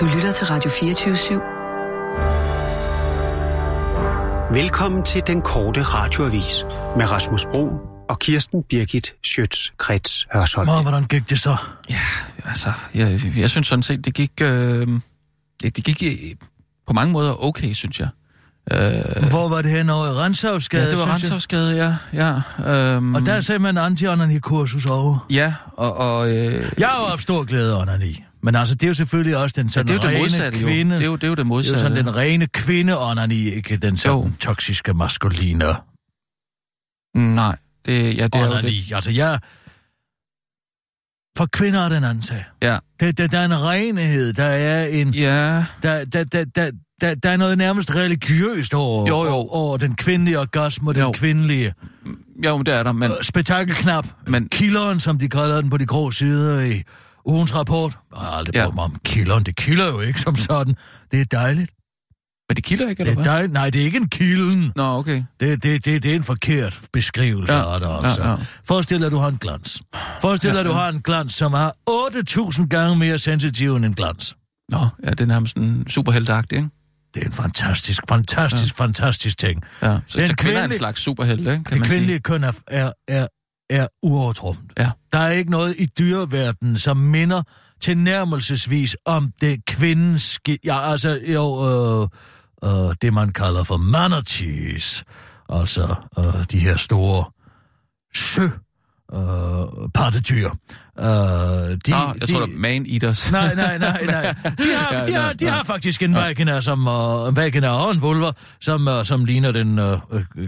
Du lytter til Radio 24 /7. Velkommen til den korte radioavis med Rasmus Bro og Kirsten Birgit Schøtz-Krets Hørsholm. Nå, hvordan gik det så? Ja, altså, jeg, jeg synes sådan set, det gik, øh, det, det gik øh, på mange måder okay, synes jeg. Øh, Hvor var det hen over i Renshavsgade? Ja, det var Renshavsgade, ja. ja øhm, og der sagde man anti-onani-kursus over. Ja, og... og øh, jeg har jo haft stor glæde af onani. Men altså, det er jo selvfølgelig også den sådan ja, det er jo rene det modsatte, kvinde... Jo. Det er jo det, er jo det modsatte. Det er jo sådan den rene kvinde onani, ikke den sådan jo. toksiske maskuline. Nej, det, ja, det onani. er jo det. Altså, jeg... For kvinder er den anden sag. Ja. Der, der, der er en renhed, der er en... Ja. Der, der, der, der, der, der er noget nærmest religiøst over, jo, jo. over, over den kvindelige orgasme og den jo. kvindelige... Jo, det er der, men... Øh, spektakelknap. Men... Killeren, som de kalder den på de grå sider i ugens rapport. Jeg har aldrig ja. brugt mig om killeren. Det kilder jo ikke som sådan. Det er dejligt. Men det kilder ikke, eller det er dejligt. Nej, det er ikke en kilden. Nå, okay. Det, det, det, det er en forkert beskrivelse ja. af det, altså. Ja, ja. Forestil dig, at du har en glans. Forestil dig, ja, ja. at du har en glans, som har 8.000 gange mere sensitiv end en glans. Nå, ja, det er nærmest en superheltagtig, ikke? Det er en fantastisk, fantastisk, ja. fantastisk ting. Ja, så, den så kvinder er en slags superhelt, ikke? Kan det man kvindelige sige. køn er, er, er, er uovertruffent. Ja. Der er ikke noget i dyreverdenen, som minder tilnærmelsesvis om det kvindens... Ja, altså, jo, øh, øh, det man kalder for manatees. Altså, øh, de her store sø øh, pattedyr. Uh, de, Nå, jeg de, tror, det er man-eaters. Nej, nej, nej, nej. De har, ja, de har, de har faktisk en vagina, som, uh, en vagina og en vulva, som, uh, som ligner den uh,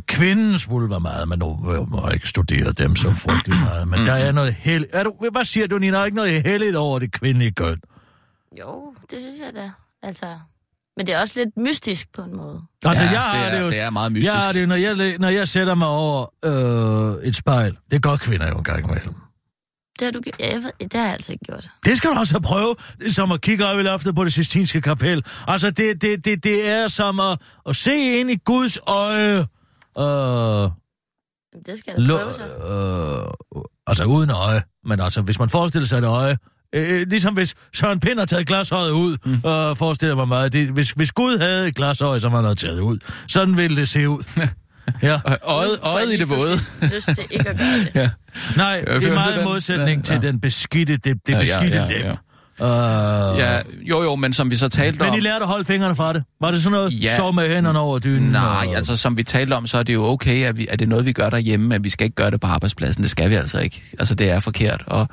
kvindens vulva meget, men nu jeg må jeg ikke studere dem så frygtelig meget. Men der er noget heldigt. Er du, hvad siger du, Nina? Er ikke noget heldigt over det kvindelige køn? Jo, det synes jeg da. Altså, men det er også lidt mystisk på en måde. Altså, ja, jeg har det, er, det jo... det er meget mystisk. Jeg har det jo, når jeg, når jeg sætter mig over øh, et spejl. Det gør kvinder jo en gang imellem. Det har, du, ja, jeg ved, det har jeg altså ikke gjort. Det skal du også prøve, som at kigge op i loftet på det sistinske kapel. Altså, det, det, det, det er som at, at se ind i Guds øje. Øh, det skal jeg da prøve så. Øh, altså, uden øje. Men altså, hvis man forestiller sig et øje, Øh, ligesom hvis Søren Pind har taget glasøjet ud, mm. og forestiller mig meget, det, hvis, hvis Gud havde et glasøje, som han havde taget ud, sådan ville det se ud. ja. Øjet, øjet i det våde. lyst til ikke at gøre det. ja. Nej, det er meget modsætning ja, ja. til den beskidte, det, det beskidte ja, ja, ja, ja. Uh... Ja, jo jo, men som vi så talte men om... Men I lærte at holde fingrene fra det? Var det sådan noget, ja. sov med hænderne over dynen? Nej, og... altså som vi talte om, så er det jo okay, at, vi, at det er noget, vi gør derhjemme, at vi skal ikke gøre det på arbejdspladsen. Det skal vi altså ikke. Altså det er forkert, og...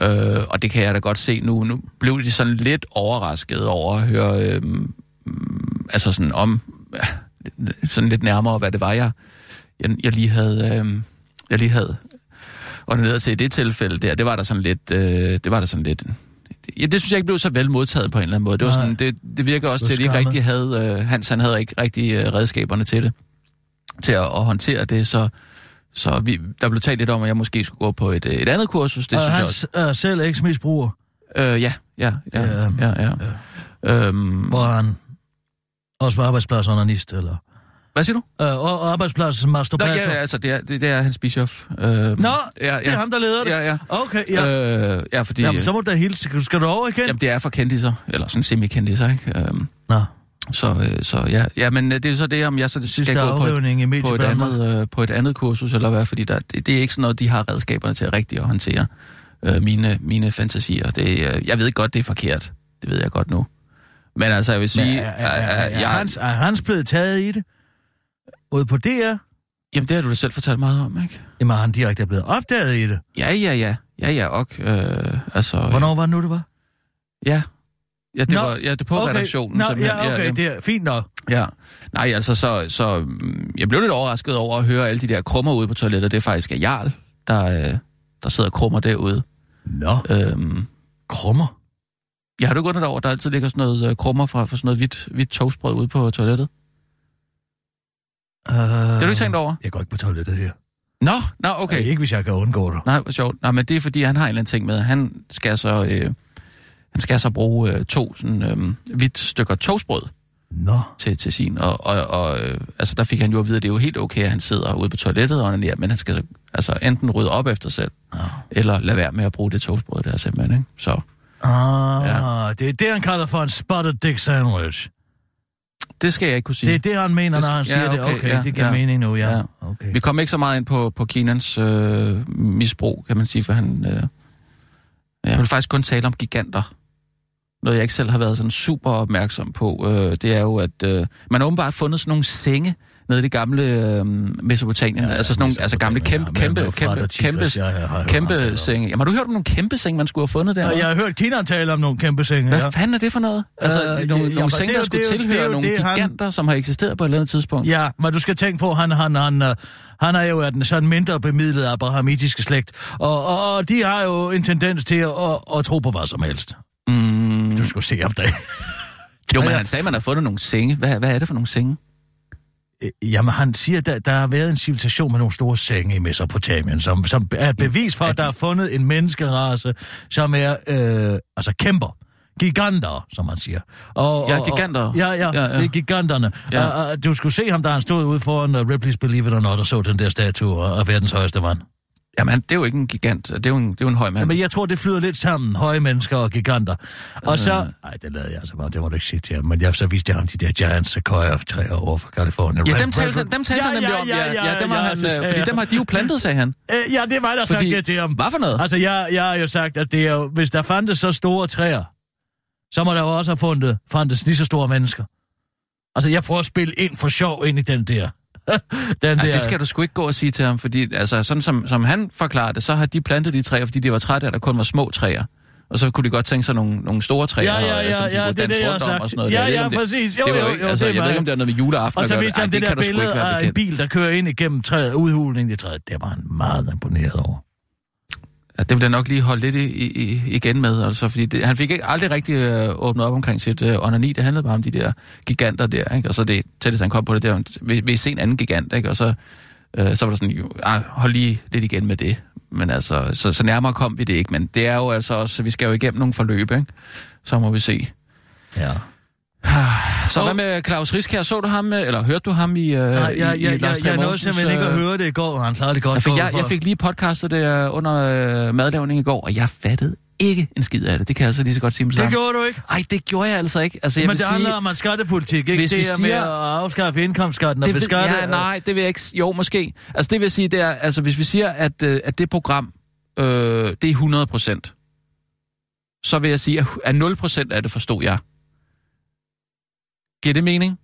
Øh, og det kan jeg da godt se nu. Nu blev de sådan lidt overrasket over at høre, øh, altså sådan om, øh, sådan lidt nærmere, hvad det var, jeg, jeg, jeg lige havde, øh, jeg lige havde ordineret til i det tilfælde der. Det var der sådan lidt, øh, det var der sådan lidt, ja, det synes jeg ikke blev så vel modtaget på en eller anden måde. Det, var sådan, det, det virker også til, at de ikke rigtig havde, øh, Hans han havde ikke rigtig øh, redskaberne til det, til at, at håndtere det, så så vi, der blev talt lidt om, at jeg måske skulle gå på et, et andet kursus. Det og synes han jeg også. er selv eksmisbruger? Øh, ja, ja, ja, ja, ja, ja. ja. Øhm, Hvor er han også på arbejdsplads onanist, eller? Hvad siger du? Øh, og arbejdsplads masturbator? Nå, ja, altså, det er, det, det er hans bischof. Øh, Nå, ja, ja. det er ham, der leder det? Ja, ja. Okay, ja. Øh, ja, fordi... Jamen, så må du da hilse. Skal du over igen? Jamen, det er for kendiser, eller sådan semi-kendiser, ikke? Øhm, Nå. Så, øh, så ja, ja, men det er så det, om jeg så skal gå på et, på, et andet, øh, på et andet kursus, eller hvad, fordi der, det, det er ikke sådan noget, de har redskaberne til rigtigt at håndtere øh, mine, mine fantasier. Det, øh, jeg ved godt, det er forkert. Det ved jeg godt nu. Men altså, jeg vil sige... Men er, er, er, er, er, Hans, er Hans blevet taget i det? Ude på DR? Jamen, det har du da selv fortalt meget om, ikke? Jamen, han direkte er blevet opdaget i det? Ja, ja, ja. Ja, ja, og... Øh, altså, Hvornår var det nu, det var? Ja, Ja, det Nå, var ja, det på okay. redaktionen. Nå, ja, okay, ja, ja. det er fint nok. Ja. Nej, altså, så, så jeg blev lidt overrasket over at høre alle de der krummer ude på toilettet. Det er faktisk Jarl, der, der sidder krummer derude. Nå, øhm, krummer? Ja, har du gået derover? Der altid ligger sådan noget uh, krummer fra, fra sådan noget hvidt, hvidt toastbrød ude på toilettet. Uh, det har du ikke tænkt over? Jeg går ikke på toilettet her. Nå, nå, okay. Ja, ikke hvis jeg kan undgå det. Nej, hvor sjovt. Nej, men det er fordi, han har en eller anden ting med. Han skal så... Øh, han skal så bruge øh, to sådan, øh, hvidt stykker toastbrød Nå. til, til sin. Og, og, og øh, altså, der fik han jo at vide, at det er jo helt okay, at han sidder ude på toilettet og onanerer, men han skal altså enten rydde op efter selv, Nå. eller lade være med at bruge det toastbrød der simpelthen. Ikke? Så, Ah, ja. det er det, han kalder for en spotted dick sandwich. Det skal jeg ikke kunne sige. Det er det, han mener, Det når han skal- siger ja, det. okay, Okay, ja, det giver ja. mening nu, ja. Ja. Okay. Vi kom ikke så meget ind på, på Kinans øh, misbrug, kan man sige, for han... Øh, jeg vil faktisk kun tale om giganter. Noget, jeg ikke selv har været sådan super opmærksom på, øh, det er jo, at øh, man har åbenbart fundet sådan nogle senge nede i det gamle øh, Mesopotamien. Ja, altså sådan nogle altså gamle kæmpe, kæmpe, kæmpe, kæmpe, kæmpe senge. Jamen, har du hørt om nogle kæmpe senge, man skulle have fundet der? Og jeg har hørt Kinan tale om nogle kæmpe senge. Hvad ja. fanden er det for noget? Altså, Øh, nogle, ja, nogle senge, er der skulle tilhøre nogle det, han- giganter, som har eksisteret på et eller andet tidspunkt. Ja, men du skal tænke på, han, han, han, øh, han er jo af den sådan mindre bemidlede abrahamitiske slægt, og, og, og de har jo en tendens til at, at, at tro på hvad som helst. Mm, skulle se om det. jo, men han sagde, at man har fundet nogle senge. Hvad, hvad er det for nogle senge? Øh, Jamen, han siger, at der, der har været en civilisation med nogle store senge i Mesopotamien, som, som er et bevis for, at der er fundet en menneskerace, som er øh, altså kæmper. Giganter, som man siger. Og, Ja, og- giganter. Og, ja, ja, Ja, ja, det er giganterne. Ja. Ja. Og, og, du skulle se ham, da han stod ude foran uh, Ripley's Believe It or Not, og så den der statue af verdens højeste mand. Jamen, det er jo ikke en gigant. Det er jo en, det er jo en høj mand. Men jeg tror, det flyder lidt sammen, høje mennesker og giganter. Og så... Nej, det lavede jeg altså bare, det må du ikke sige til ham. Men jeg, så viste jeg ham de der giant sequoia træer over for Kalifornien. Ja, dem talte, dem talte han Ja, nemlig ja, om. ja, ja, dem har ja, han, øh, fordi dem har de jo plantet, sagde han. Øh, ja, det var der Fordi- sagt til ham. Hvad for noget? Altså, jeg, jeg har jo sagt, at det er jo, hvis der fandtes så store træer, så må der jo også have fundet, fandtes lige så store mennesker. Altså, jeg prøver at spille ind for sjov ind i den der. den Ja, der. det skal du sgu ikke gå og sige til ham, fordi altså, sådan som, som han forklarede det, så har de plantet de træer, fordi de var trætte af, at der kun var små træer. Og så kunne de godt tænke sig nogle, nogle store træer, Ja, ja, og, ja, de ja, kunne det er det, jeg har sagt. og sådan noget. Ja, ved ja, det- præcis. Jo, det var jo, ikke, jo, altså, det jeg ved ikke, om det har noget med juleaften Og så viste Ej, han det, kan der du sgu ikke billede af en bil, der kører ind igennem træet, udhulningen i træet. Det var han meget imponeret over. Ja, det vil jeg nok lige holde lidt i, i, igen med, altså, fordi det, han fik ikke aldrig rigtig øh, åbnet op omkring sit øh, onani. Det handlede bare om de der giganter der, ikke? Og så det tætteste, han kom på det, der, vi, vi se en anden gigant, ikke? Og så, øh, så var der sådan, jo, ah, hold lige lidt igen med det. Men altså, så, så nærmere kom vi det ikke. Men det er jo altså også, vi skal jo igennem nogle forløb, ikke? Så må vi se. Ja. Så hvad med Claus Riskær? Så du ham, øh, eller hørte du ham i, øh, Nej, jeg, i, jeg, i jeg, Lars jeg, Trier jeg nåede simpelthen ikke at øh, høre det i går, han klarede det godt. jeg fik, jeg, jeg fik lige podcastet det øh, under øh, madlavning i går, og jeg fattede ikke en skid af det. Det kan jeg altså lige så godt sige med Det gjorde du ikke. Ej, det gjorde jeg altså ikke. Altså, jeg Men vil det sige, handler om skattepolitik, ikke? Hvis det er med at afskaffe indkomstskatten og det ved, beskatte... ja, nej, det vil jeg ikke... Jo, måske. Altså, det vil jeg sige, det er, altså, hvis vi siger, at, at det program, øh, det er 100 procent, så vil jeg sige, at- at 0 procent af det forstod jeg. Giver det mening?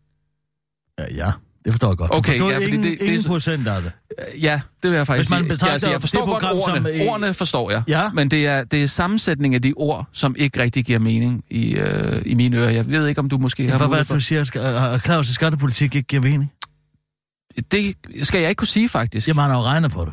Ja, ja, det forstår jeg godt. Okay, du forstod ja, ingen, det- det ingen procent af det. Øh, Ja, det vil jeg faktisk Hvis man sige. betragter altså, jeg forstår det godt ordene. som, øh, Ordene forstår jeg. Ja. Men det er, det er sammensætning af de ord, som ikke rigtig giver mening i, øh, i mine ører. Jeg ved ikke, om du måske har hvad mulighed du siger, at at Claus' skattepolitik ikke giver mening? Det skal jeg ikke kunne sige, faktisk. Jamen, han har jo regnet på det.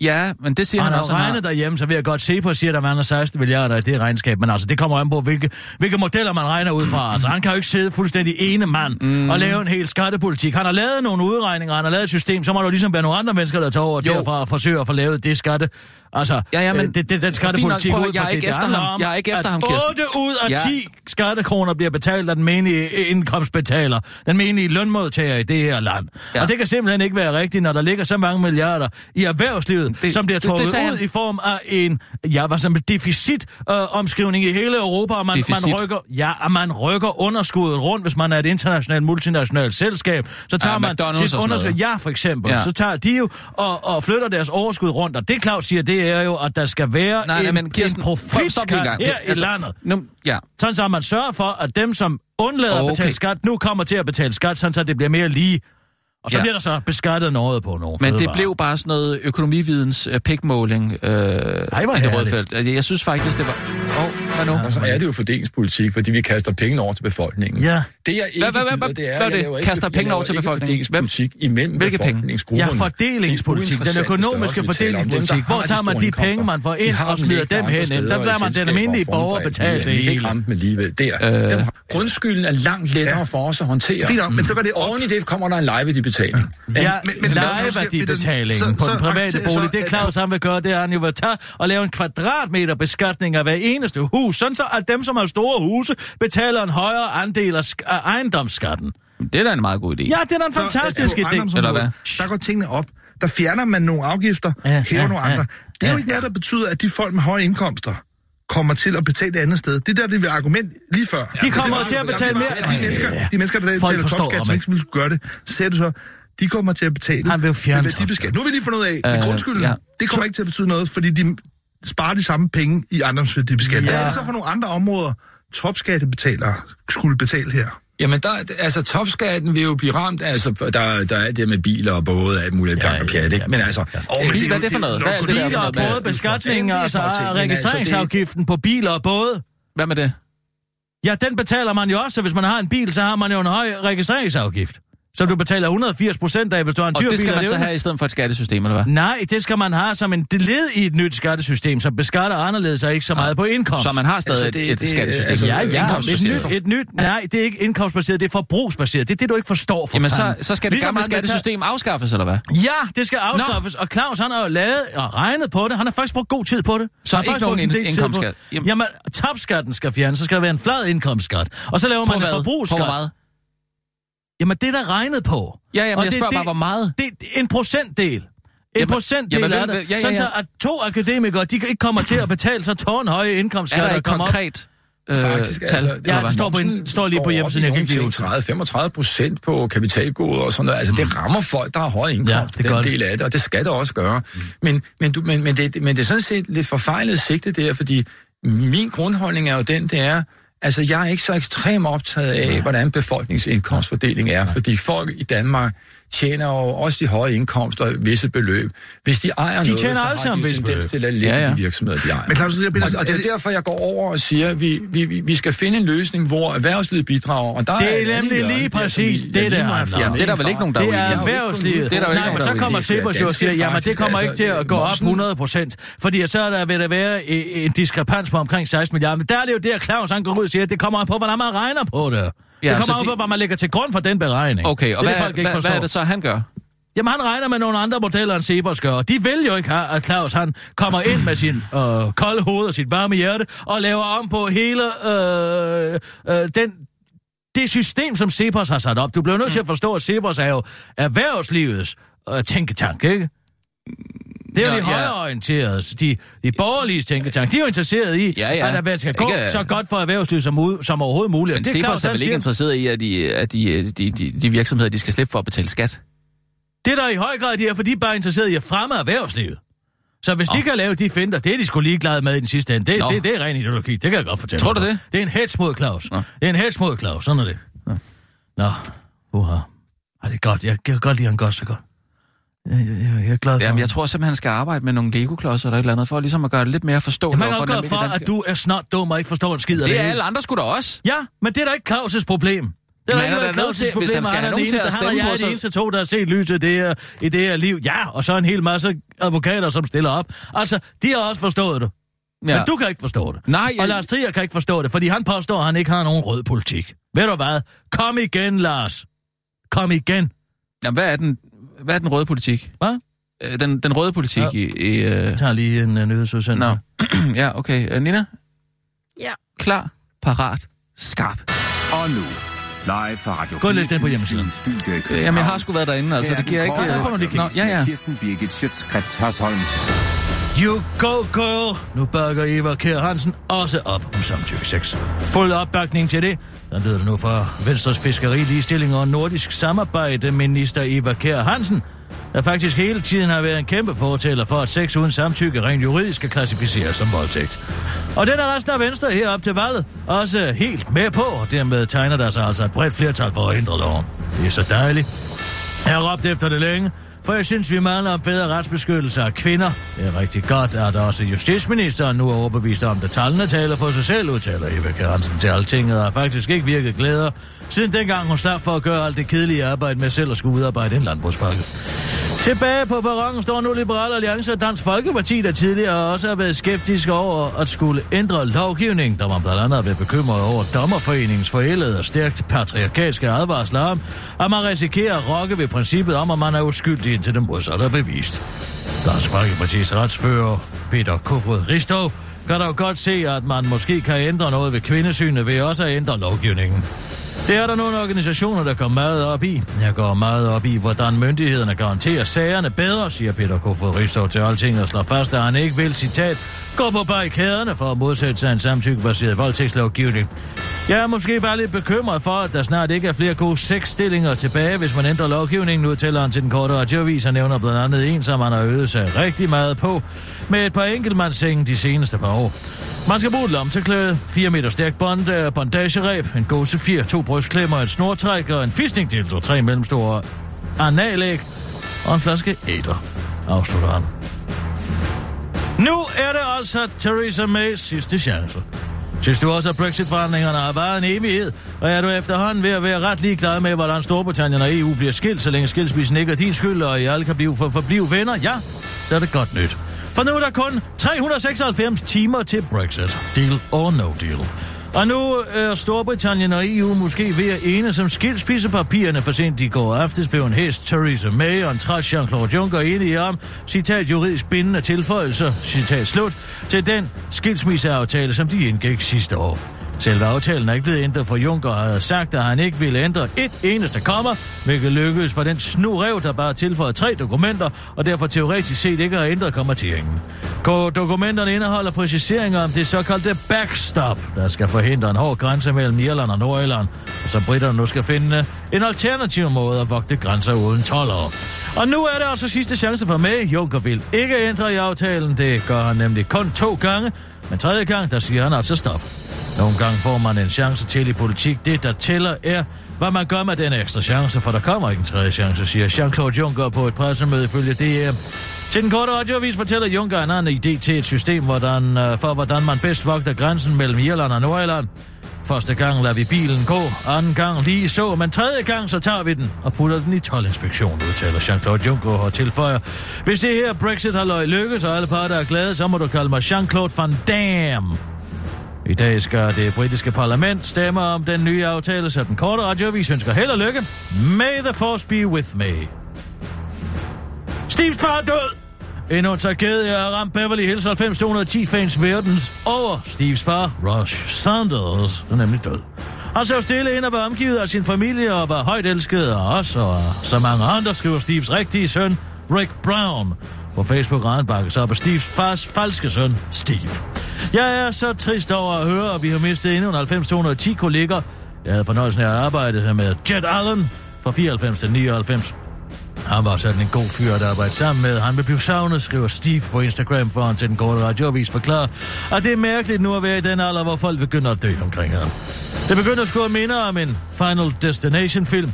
Ja, men det siger Og han, han har også. han har. regnet derhjemme, så vil jeg godt se på, siger, der mangler 16 milliarder i det regnskab. Men altså, det kommer an på, hvilke, hvilke modeller man regner ud fra. Altså, han kan jo ikke sidde fuldstændig ene mand mm. og lave en hel skattepolitik. Han har lavet nogle udregninger, han har lavet et system, så må der ligesom være nogle andre mennesker, der tager over Jo. derfra og forsøger at få lavet det skatte. Altså, Ja, ja, men- øh, det, det, den skattepolitik nok. Ud jeg fra det, det efter handler ham. om, Jeg er ikke efter at ham, Kirsten. 8 ud af Ja. 10 skattekroner bliver betalt af den menige indkomstbetaler, den menige lønmodtager i det her land. Ja. Og det kan simpelthen ikke være rigtigt, når der ligger så mange milliarder i erhvervslivet, Det- det, som bliver det- det trukket ud i form af en, ja, hvad som deficit øh, omskrivning i hele Europa, og man, Deficit. man rykker, ja, og man rykker underskuddet rundt, hvis man er et internationalt, multinationalt selskab. Så tager Ja, man McDonald's sit underskud, ja, for eksempel, Ja. så tager de jo og, og flytter deres overskud rundt, og det Claus siger, det er jo, at der skal være Nej, nej, en, men Kirsten, en profitskat her Altså, i landet. Nu, ja, Sådan så man sørger for, at dem, som undlader Okay. at betale skat, nu kommer til at betale skat, sådan så det bliver mere lige. Og så Ja. bliver der så beskattet noget på nogle men det blev bare sådan noget økonomividens øh, pikmåling øh, hvor i det røde felt. Altså, Jeg synes faktisk, det var... Oh, hvad nu? Og så er det jo fordelingspolitik, fordi vi kaster penge over til befolkningen. Ja. Det jeg ikke Hvad- hvad- hvad- gider, det er, hvad er jeg det? Kaster penge over til befolkningen? fordelingspolitik imellem Ja, befolkningsgrupperne. fordelingspolitik. Det er Den økonomiske fordelingspolitik. Hvor tager man de penge, man får ind og smider dem hen? Der i lader man den almindelige borger men det Vi kan ikke hele. ramme dem alligevel. Der. Øh. Grundskylden er langt lettere for os at håndtere. Fint men så går det. Oven i det kommer der en lejeværdibetaling. Ja, så- på den private bolig. Det Claus han vil gøre, det er, han jo vil tage og lave en kvadratmeter beskatning af hver eneste hus, sådan så at dem, som har store huse, betaler en højere andel af sk- af ejendomsskatten. Det er da en meget god idé. Ja, det er da en Så, fantastisk øh, på idé. Eller hvad? Der går tingene op. Der fjerner man nogle afgifter, Ja, hæver ja, nogle ja. andre. Det er jo Ja, ikke noget, der betyder, at de folk med høje indkomster kommer til at betale et andet sted. Det der, det er argument lige før. De kommer til at betale mere. Ja, de mennesker, de mennesker der betaler topskat, som ikke ville gøre det, så sagde du så, de kommer til at betale Han vil jo fjerne med. Nu vil de fundet ud af, Øh, grundskylden, ja. det kommer ikke til at betyde noget, fordi de sparer de samme penge i andres værdibeskat. Hvad er det så for nogle andre områder, topskattebetalere skulle betale her? Jamen, der, altså, topskatten vil jo blive ramt, altså, der, der er det med biler og både alt muligt ja, ja, pjat, ikke? Men altså, Åh, øh, men Bil, hvad er det for noget? Hvad er det Biler og både beskatning, Det altså altså, registreringsafgiften på biler og både. Hvad med det? Ja, den betaler man jo også, så hvis man har en bil, så har man jo en høj registreringsafgift. Som du betaler 180 procent af, hvis du har en Og dyr det bil. skal og man er så jo- have i stedet for et skattesystem, eller hvad? Nej, det skal man have som en led i et nyt skattesystem, som beskatter anderledes og ikke så meget på indkomst. Så man har stadig Altså, det- et, et det- skattesystem. altså, Ja, ja, et nyt, et nyt, nej, det er ikke indkomstbaseret, det er forbrugsbaseret. Det er det, du ikke forstår for Jamen, så, fanden. så skal det Ligesom gamle man skattesystem afskaffes, eller hvad? Ja, det skal afskaffes, og Claus han har jo lavet og regnet på det. Han har faktisk brugt god tid på det. Så Han har ikke nogen indkomstskat? det. Jamen- Jamen, topskatten skal fjernes, så skal der være en flad indkomstskat. Og så laver man en forbrugsskat. Jamen, det er der regnet på. Ja, jamen, Og jeg det- spørger det- bare, hvor meget? Det det er en procentdel. En Jamen- procentdel jamen, af det. ja, ja, Sådan ja. så, at to akademikere, de ikke kommer til at betale så tårnhøje Er indkomstskatter. der og et kommer op. konkret øh, Faktisk, tal? altså, Ja, det står på en- står lige på hjemmesiden, jeg kan ikke nogle lige ting 30-35 procent på kapitalgoder og sådan noget. Altså, det rammer folk, der har høje indkomst, Ja, ja, det den del af det, og det skal det også gøre. Men, men, du, men, men, det, men det er sådan set lidt forfejlet sigte der, fordi min grundholdning er jo den, det er, altså jeg er ikke så ekstremt optaget af, hvordan befolkningsindkomstfordeling er, fordi folk i Danmark tjener jo også de høje indkomster visse beløb. Hvis de ejer De noget, tjener så har de visse tendens til at lade Ja, ja. de virksomheder, de ejer. Men Claus, bliver Og, og det er derfor, jeg går over og siger, at vi, vi, vi- skal finde en løsning, hvor erhvervslivet bidrager. Og der Det er andet nemlig lige præcis det, der Det er der vel ikke nogen, der er Det er erhvervslivet. Det er der jo ikke Nej, men så er kommer jo og siger, jamen det kommer ikke til at gå altså, op 100 procent, fordi så er der, vil der være øh, en diskrepans på omkring 16 milliarder. Men der er det jo der, Claus han går ud og siger, at det kommer an på, hvordan man regner på det. Ja, det kommer an de- på, hvad man lægger til grund for den beregning. Okay, og det, er hvad, det, folk ikke hvad, hvad er det så, han gør? Jamen, han regner med nogle andre modeller end Sebers gør. De vil jo ikke have, at Claus han kommer ind med sin øh, kolde hoved og sit varme hjerte og laver om på hele øh, øh, den, det system, som Cepos har sat op. Du bliver nødt til at forstå, at Cepos er jo erhvervslivets øh, tænketank, ikke? Det er jo Ja, de højreorienterede, de, de borgerlige tænketank. De er jo interesseret i, Ja, ja. at erhvervet skal gå Ikke- så godt for erhvervslivet som, som overhovedet muligt. Men det er Claus, er vel ikke interesseret i, at, de, at de, de, de, de virksomheder, de skal slippe for at betale skat? Det er der i høj grad, de er, for de er bare interesseret i at fremme erhvervslivet. Så hvis de kan lave de finder, det er de sgu ligeglade med i den sidste ende. Det, Nå. det, det er ren ideologi, det kan jeg godt fortælle Tror du det? Det er en hets mod Claus. Nå. Det er en hets mod Claus, sådan er det. Nå, uha. Ej, det er godt, jeg kan godt lide, han gør så godt. Jeg, jeg, jeg, jeg er glad for Jamen, jeg tror simpelthen, han skal arbejde med nogle Lego-klodser eller et eller andet, for ligesom at gøre det lidt mere forståeligt. Godt den gøre for, almindelige at du er snart dum og ikke forstår en skid af Det er hele. alle andre sgu da også. Ja, men det er da ikke Claus' problem. Det er Men da han ikke er noget til- Claus' problem, hvis han skal han have er den nogen til eneste, at han og stemme jeg på, er de eneste to, der har set lyset det her, i det her liv. Ja, og så en hel masse advokater, som stiller op. Altså, de har også forstået det. Ja. Men du kan ikke forstå det. Nej, jeg- Og Lars Trier kan ikke forstå det, fordi han påstår, at han ikke har nogen rød politik. Ved du hvad? Kom igen, Lars. Kom igen. Jamen, hvad er den, hvad er den røde politik? Hvad? Øh, Den, den røde politik Ja. i... i uh... Jeg tager lige en uh, nyhedsudsendelse. Nå. ja, okay. Uh, Nina? Ja. Klar, parat, skarp. Og nu, live fra Radio Gå og læs den på hjemmesiden. Øh. Jamen, jeg har sgu været derinde, altså. Det giver ikke... Nå, ja, ja. Kirsten Birgit Schøtzgrads Hørsholm. You go, girl! Nu bakker Eva Kjær Hansen også op om samtykke 6. Fuld opbakning til det. Der lyder det nu fra Venstres Fiskeri, Ligestilling og Nordisk Samarbejde minister Eva Kjær Hansen, der faktisk hele tiden har været en kæmpe fortæller for, at sex uden samtykke rent juridisk skal klassificeres som voldtægt. Og den er resten af Venstre herop til valget også helt med på, og dermed tegner der sig altså et bredt flertal for at ændre loven. Det er så dejligt. Jeg har råbt efter det længe, for jeg synes, vi mangler en bedre retsbeskyttelse af kvinder. Det er rigtig godt, at også justitsministeren nu er overbevist om, at tallene taler for sig selv, udtaler Eva Kjær Hansen til altinget, og har faktisk ikke virket glæder, siden dengang hun slap for at gøre alt det kedelige arbejde med selv at skulle udarbejde en landbrugspakke. Tilbage på perronen står nu Liberal Alliance og Dansk Folkeparti, der tidligere også har været skeptiske over at skulle ændre lovgivning, der man blandt andet har været bekymret over dommerforeningens forældede og stærkt patriarkalske advarsler om, at man risikerer at rokke ved princippet om, at man er uskyldig indtil det modsatte er bevist. Dansk Folkepartis retsfører Peter Kofod Ristov kan dog godt se, at man måske kan ændre noget ved kvindesynet ved også at ændre lovgivningen. Det er der nogle organisationer, der går meget op i. Jeg går meget op i, hvordan myndighederne garanterer sagerne bedre, siger Peter Kofod Ristov til Alting og slår fast, at han ikke vil, citat, gå på barrikaderne for at modsætte sig en samtykkebaseret voldtægtslovgivning. Jeg er måske bare lidt bekymret for, at der snart ikke er flere gode sexstillinger tilbage, hvis man ændrer lovgivningen, udtaler han til den korte radioavis og nævner blandt andet en, som han har øvet sig rigtig meget på, med et par enkeltmandssenge de seneste par år. Man skal bruge et lomteklæde, 4 meter stærk bond, bondageræb, en gåse 4, to brystklemmer, et snortræk og en fisningdildo, tre mellemstore analæg og en flaske æder, afslutter han. Nu er det altså Theresa May's sidste chance. Synes du også, at Brexit-forhandlingerne har været en evighed, og er du efterhånden ved at være ret ligeglad med, hvordan Storbritannien og EU bliver skilt, så længe skilsmissen ikke er din skyld, og I alle kan blive for, forblive venner? Ja, så er det godt nyt. For nu er der kun 396 timer til Brexit. Deal or no deal. Og nu er Storbritannien og EU måske ved at ene som skilsmissepapirerne for sent i går aftes blev en hest Theresa May og en træt Jean-Claude Juncker enige om, citat juridisk bindende tilføjelser, citat slut, til den skilsmisseaftale, som de indgik sidste år. Selve aftalen er ikke blevet ændret, for Juncker havde sagt, at han ikke ville ændre et eneste komma, hvilket lykkedes for den snurev, der bare tilføjede tre dokumenter, og derfor teoretisk set ikke har ændret kommateringen. Dokumenterne indeholder præciseringer om det såkaldte backstop, der skal forhindre en hård grænse mellem Irland og Nordirland, og så britterne nu skal finde en alternativ måde at vogte grænser uden toller. Og nu er det altså sidste chance for mig. Juncker vil ikke ændre i aftalen, det gør han nemlig kun to gange, men tredje gang, der siger han altså stop. Nogle gange får man en chance til i politik. Det, der tæller, er, hvad man gør med den ekstra chance, for der kommer ikke en tredje chance, siger Jean-Claude Juncker på et pressemøde ifølge DR. Til den korte radioavis fortæller Juncker en anden idé til et system hvordan, øh, for, hvordan man bedst vogter grænsen mellem Irland og Nordirland. Første gang lader vi bilen gå, anden gang lige så, men tredje gang så tager vi den og putter den i toldinspektion, udtaler Jean-Claude Juncker og tilføjer. Hvis det her Brexit har løg lykkes, og alle parter er glade, så må du kalde mig Jean-Claude Van Damme. I dag skal det britiske parlament stemme om den nye aftale, så den korte radiovis ønsker held og lykke. May the force be with me. Steve's far er død! Endnu en tragedie har ramt Beverly Hills 90210 fans verdens over Steves far, Rush Sanders, er nemlig død. Han så stille ind og var omgivet af sin familie og var højt elsket af os og så mange andre, skriver Steves rigtige søn, Rick Brown, på Facebook har han bakkes op af Steves fars falske søn, Steve. Jeg er så trist over at høre, at vi har mistet endnu 210 kolleger. Jeg havde fornøjelsen af at arbejde med Jet Allen fra 94 til 99. Han var sådan en god fyr at arbejde sammen med. Han vil blive savnet, skriver Steve på Instagram, foran til den korte radioavis forklarer, at det er mærkeligt nu at være i den alder, hvor folk begynder at dø omkring ham. Det begynder at skulle minde om en Final Destination-film.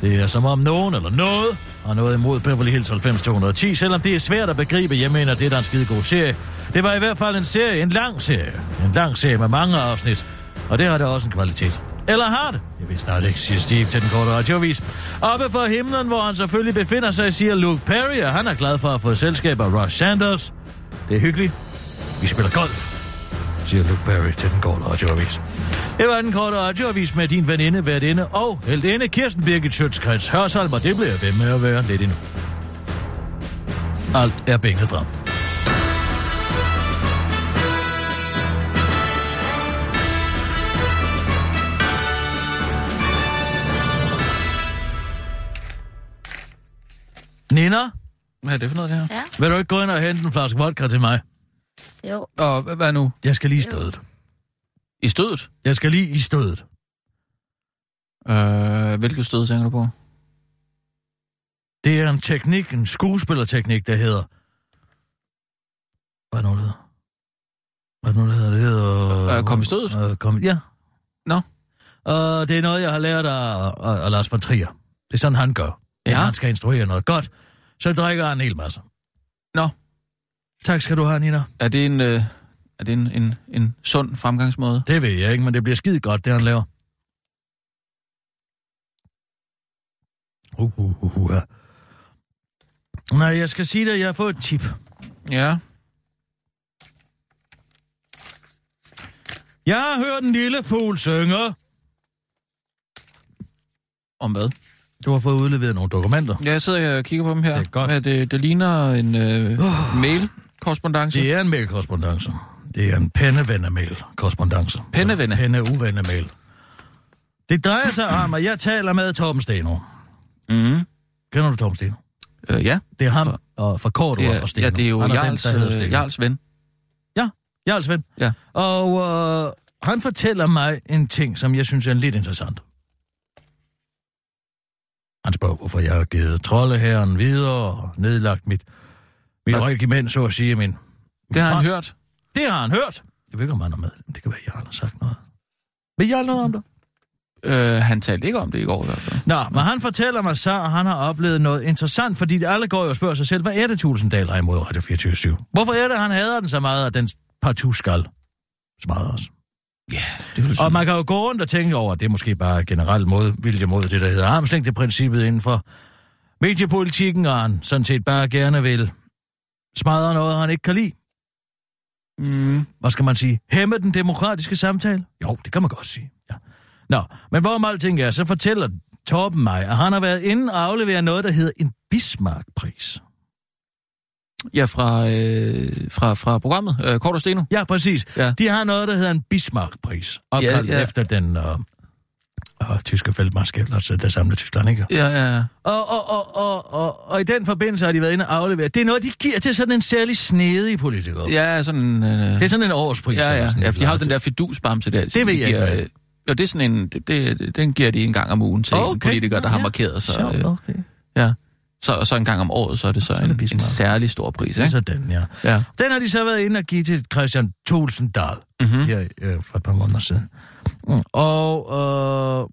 Det er som om nogen eller noget og noget imod Beverly Hills 90210, selvom det er svært at begribe. Jeg mener, det er da en skide god serie. Det var i hvert fald en serie, en lang serie. En lang serie med mange afsnit, og det har da også en kvalitet. Eller har det? Jeg ved snart ikke, siger Steve til den korte radiovis. Oppe for himlen, hvor han selvfølgelig befinder sig, siger Luke Perry, og han er glad for at få selskab af Ross Sanders. Det er hyggeligt. Vi spiller golf, siger Luke Perry til den korte radioavis. Det var den korte radioavis med din veninde, værtinde og heldinde Kirsten Birgit Schøtzgrads Hørsholm, og det bliver ved med at være lidt endnu. Alt er bænket frem. Nina, Hvad er det for noget, det her? Ja, vil du ikke gå ind og hente en flaske vodka til mig? Jo. Og hvad- hvad nu? Jeg skal lige i stødet. I stødet? Jeg skal lige i stødet. Øh, hvilket stød tænker du på? Det er en teknik, en skuespillerteknik, der hedder... Hvad er det nu, det hedder? Hvad er det nu, det hedder? Det hedder... Øh, kom i stødet? Øh, kom, ja. Nå. Og det er noget, jeg har lært af, af, af Lars von Trier. Det er sådan, han gør. Ja. Når han skal instruere noget godt, så drikker han en hel masse. Nå, Tak skal du have, Nina. er det en, øh, er det en, en, en sund fremgangsmåde? Det ved jeg ikke, men det bliver skide godt, det han laver. Uh, uh, uh, uh, ja. Nej, jeg skal sige dig, at jeg har fået et tip. Ja. Jeg har hørt en lille fugl synge. Om hvad? Du har fået udleveret nogle dokumenter. Ja, jeg sidder og kigger på dem her. Det er godt. Hvad, det, det ligner en øh, mail-korrespondance. Det er en mailkorrespondance. Det er en pennevennermail, korrespondence. Pennevenne? Penneuvennermail. Det drejer sig om, at jeg taler med Torben Steno. Mm. Kender du Torben Steno? Øh, ja, Det er ham og for kort det er, og Steno. ja, det er jo Jarls, den, øh. Jarls ven. Ja, Jarls ven. Ja. Og øh, han fortæller mig en ting, som jeg synes er lidt interessant. Han spørger, hvorfor jeg har givet troldeherren videre og nedlagt mit, mit Hvad? regiment, så at sige. Min, Det har han front. hørt. Det har han hørt. Jeg ved ikke, om han er med. Det kan være, at Jarl har sagt noget. Ved Jarl noget om det? Øh, han talte ikke om det i går i hvert fald. Nå, men han fortæller mig så, at han har oplevet noget interessant, fordi alle går jo og spørger sig selv, hvad er det Tulsendal er imod Radio 24 Hvorfor er det, han hader den så meget, at den partout skal os? Ja, det vil Og man kan jo gå rundt og tænke over, at det er måske bare generelt mod, vilje mod det, der hedder armslængdeprincippet inden for mediepolitikken, og han sådan set bare gerne vil smadre noget, han ikke kan lide. Mm. Hvad skal man sige? Hæmme den demokratiske samtale? Jo, det kan man godt sige. Ja. Nå, men hvorom alting er, så fortæller Torben mig, at han har været inde og aflevere noget, der hedder en Bismarck-pris. Ja, fra, øh, fra, fra programmet. Øh, Kort og Steno. Ja, præcis. Ja. De har noget, der hedder en Bismarck-pris, opkaldt Ja, ja. efter den øh, øh, tyske feltmarskal, altså der samlede Tyskland, ikke? Ja, ja, ja. Og, og, og, og, og, og i den forbindelse har de været inde og aflevere. Det er noget, de giver til sådan en særlig snedig politiker. Ja, sådan... Øh, Det er sådan en årspris. ja, ja, sådan ja, for de har jo den der fidusbamse der. Det ved jeg ikke, hvad er. Jo, det er sådan en... Det, det, den giver de en gang om ugen til okay. en politiker, der Nå, har ja. markeret sig. Sjovt, øh, okay. Ja. Så, og så en gang om året, så er det så, er det en, særlig stor pris, ikke? sådan, ja. Ja. Den har de så været inde og give til Christian Tulsendal Mm-hmm. her øh, for et par måneder siden. Mm. Og øh,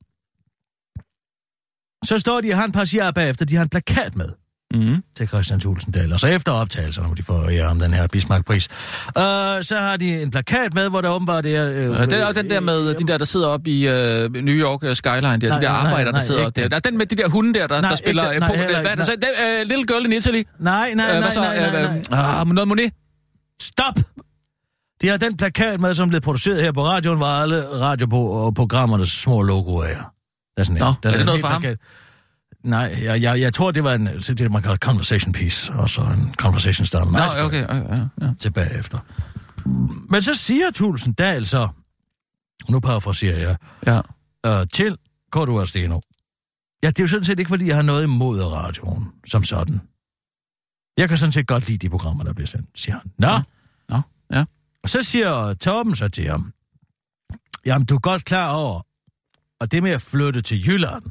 så står de og har en par siger bagefter, de har en plakat med Mm-hmm. til Christian Tulsendal. Og så efter optagelserne, hvor de får ja, om den her Bismarck-pris, øh, så har de en plakat med, hvor der åbenbart er... Øh, Ja, det er den der med de der, der sidder op i øh, New York øh, Skyline, der, Nej, de der nej, arbejdere, der nej, sidder op der. den. Der er den med de der hunde der, der, Nej, der spiller... ikke den. øh, Nej, på, heller hvad er det så? Uh, Little Girl in Italy? Nej, nej, Øh, nej, hvad så? nej, nej, Øh, nej. øh, Ah, noget Monet? Stop! De har den plakat med, som blev produceret her på radioen, hvor alle radioprogrammernes små logoer er. Der er sådan en. Nå, Der er det en noget for ham? plakat. Nej, jeg, jeg, jeg tror, det var en, det, man kalder conversation piece, og så en conversation starter. Nå, Nice okay. Ja, ja, ja. tilbage efter. Men så siger Tulsendal så, nu parafraserer jeg, ja. øh, til og Steno. Ja, det er jo sådan set ikke, fordi jeg har noget imod radioen som sådan. Jeg kan sådan set godt lide de programmer, der bliver sendt, siger han. Nå, ja. Og så siger Torben så til ham, jamen du er godt klar over, og det med at flytte til Jylland,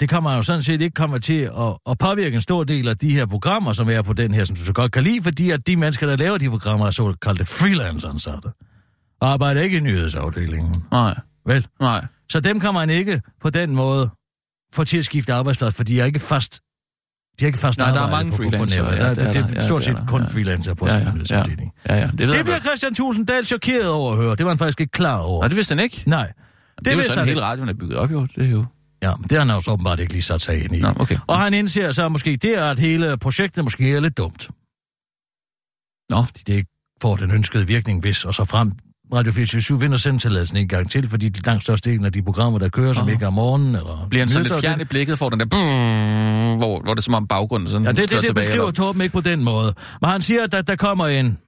det kommer jo sådan set ikke komme til at, at påvirke en stor del af de her programmer, som er på den her, som du så godt kan lide, fordi at de mennesker, der laver de programmer, er såkaldte freelance-ansatte. Og arbejder ikke i nyhedsafdelingen. Nej, Vel? nej. Så dem kan man ikke på den måde få til at skifte arbejdsplads, for de er ikke fast de er ikke fast Nej, der er mange freelancere, ja, Der- det er det, der. er Ja, stort set der. kun Ja. freelancer på Ja, ja, ja, ja, ja. Ja, ja, det Det bliver. Christian Tulsendal chokeret over at høre. Det var han faktisk ikke klar over. Nej, det vidste han ikke. Nej. Det, det er jo sådan, hele radioen er bygget op, jo. Det er jo... Ja, det har han jo så åbenbart ikke lige sat sig ind i. Nå, okay. Og han indser så måske det, at hele projektet måske er lidt dumt. Nå. Fordi det ikke får den ønskede virkning, hvis og så frem Radio 24 vinder sendtilladelsen en gang til, fordi de langt største af de programmer, der kører, som Åh. ikke er om morgenen, eller... Bliver han sådan lidt fjern i blikket, får den der... Brrr, hvor, hvor det er som om baggrunden sådan Ja, det, det, det tilbage, beskriver eller- Torben ikke på den måde. Men han siger, at der, der kommer en,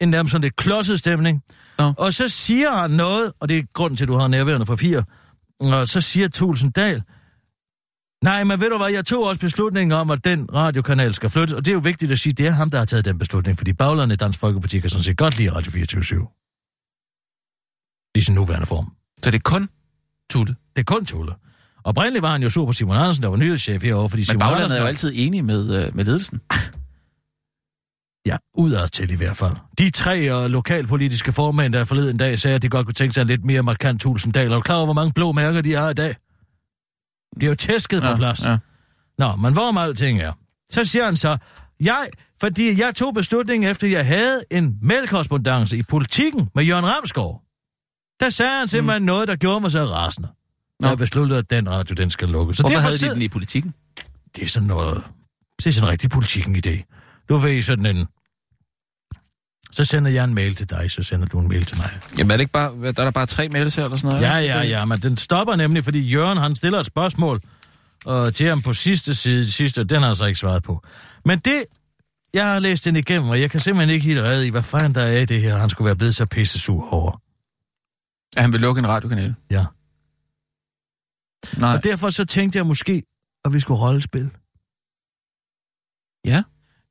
en nærmest sådan lidt klodset stemning. Nå. Og så siger han noget, og det er grunden til, at du har nærværende papir. Og så siger Tulsendal, nej, men ved du hvad, jeg tog også beslutningen om, at den radiokanal skal flyttes. Og det er jo vigtigt at sige, at det er ham, der har taget den beslutning, fordi baglandene i Dansk Folkeparti kan sådan set godt lide Radio 24 I sin nuværende form. Så det er kun Tulle. Det er kun Tulle. Oprindeligt var han jo sur på Simon Andersen, der var nyhedschef herovre, fordi Men Simon baglandet Andersen... er jo altid enig med, øh, med ledelsen. Ja, udad til i hvert fald. De tre uh, lokalpolitiske formænd, der forleden dag sagde, at de godt kunne tænke sig lidt mere markant Tulsendal. Er du klar over, hvor mange blå mærker de har i dag? De er jo tæsket på plads. Ja. Nå, men hvorom alting er. Så siger han så, jeg, fordi jeg tog beslutningen efter, jeg havde en mailkorrespondance i politikken med Jørgen Ramsgaard. Der sagde han simpelthen mm. noget, der gjorde mig så rasende. Nå. Jeg besluttede, at den radio, den skal lukkes. Så Hvorfor havde de den i politikken? det er sådan noget... Det er sådan en rigtig politikken idé. Du ved sådan en... Så sender jeg en mail til dig, så sender du en mail til mig. Jamen er det ikke bare... Der er der bare tre mails her eller sådan noget? Ja, ja, ja, men den stopper nemlig, fordi Jørgen, han stiller et spørgsmål øh, til ham på sidste side, sidste, den har han så ikke svaret på. Men det, jeg har læst den igennem, og jeg kan simpelthen ikke helt redde i, hvad fanden der er i det her, han skulle være blevet så pisse sur over. At han vil lukke en radiokanal. Ja. Nej. Og derfor så tænkte jeg måske, at vi skulle rollespil. Ja.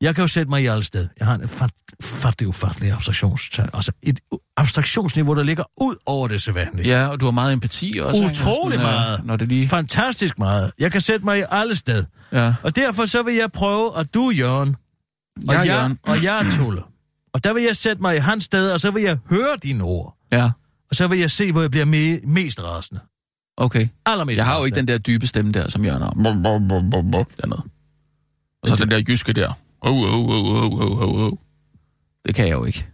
Jeg kan jo sætte mig i alle sted. Jeg har en fat, fattig, ufattelig abstraktions, altså et abstraktionsniveau, der ligger ud over det sædvanlige. Ja, og du har meget empati også. ikke? Utrolig Sådan, øh, meget. Når det lige... Fantastisk meget. Jeg kan sætte mig i alle sted. Ja. Og derfor så vil jeg prøve, at du, Jørgen, og Jeg jeg, Jørgen. og jeg Tulle. Og der vil jeg sætte mig i hans sted, og så vil jeg høre dine ord. Ja, Og så vil jeg se, hvor jeg bliver me- mest rasende. okay. Allermest Jeg har jo ikke den der dybe stemme der, som Jørgen har. Bum, bum, bum, bum, bum, Dernede. Og så den der jyske der. Oh, oh, oh, oh, oh, oh, oh. Det kan jeg jo ikke.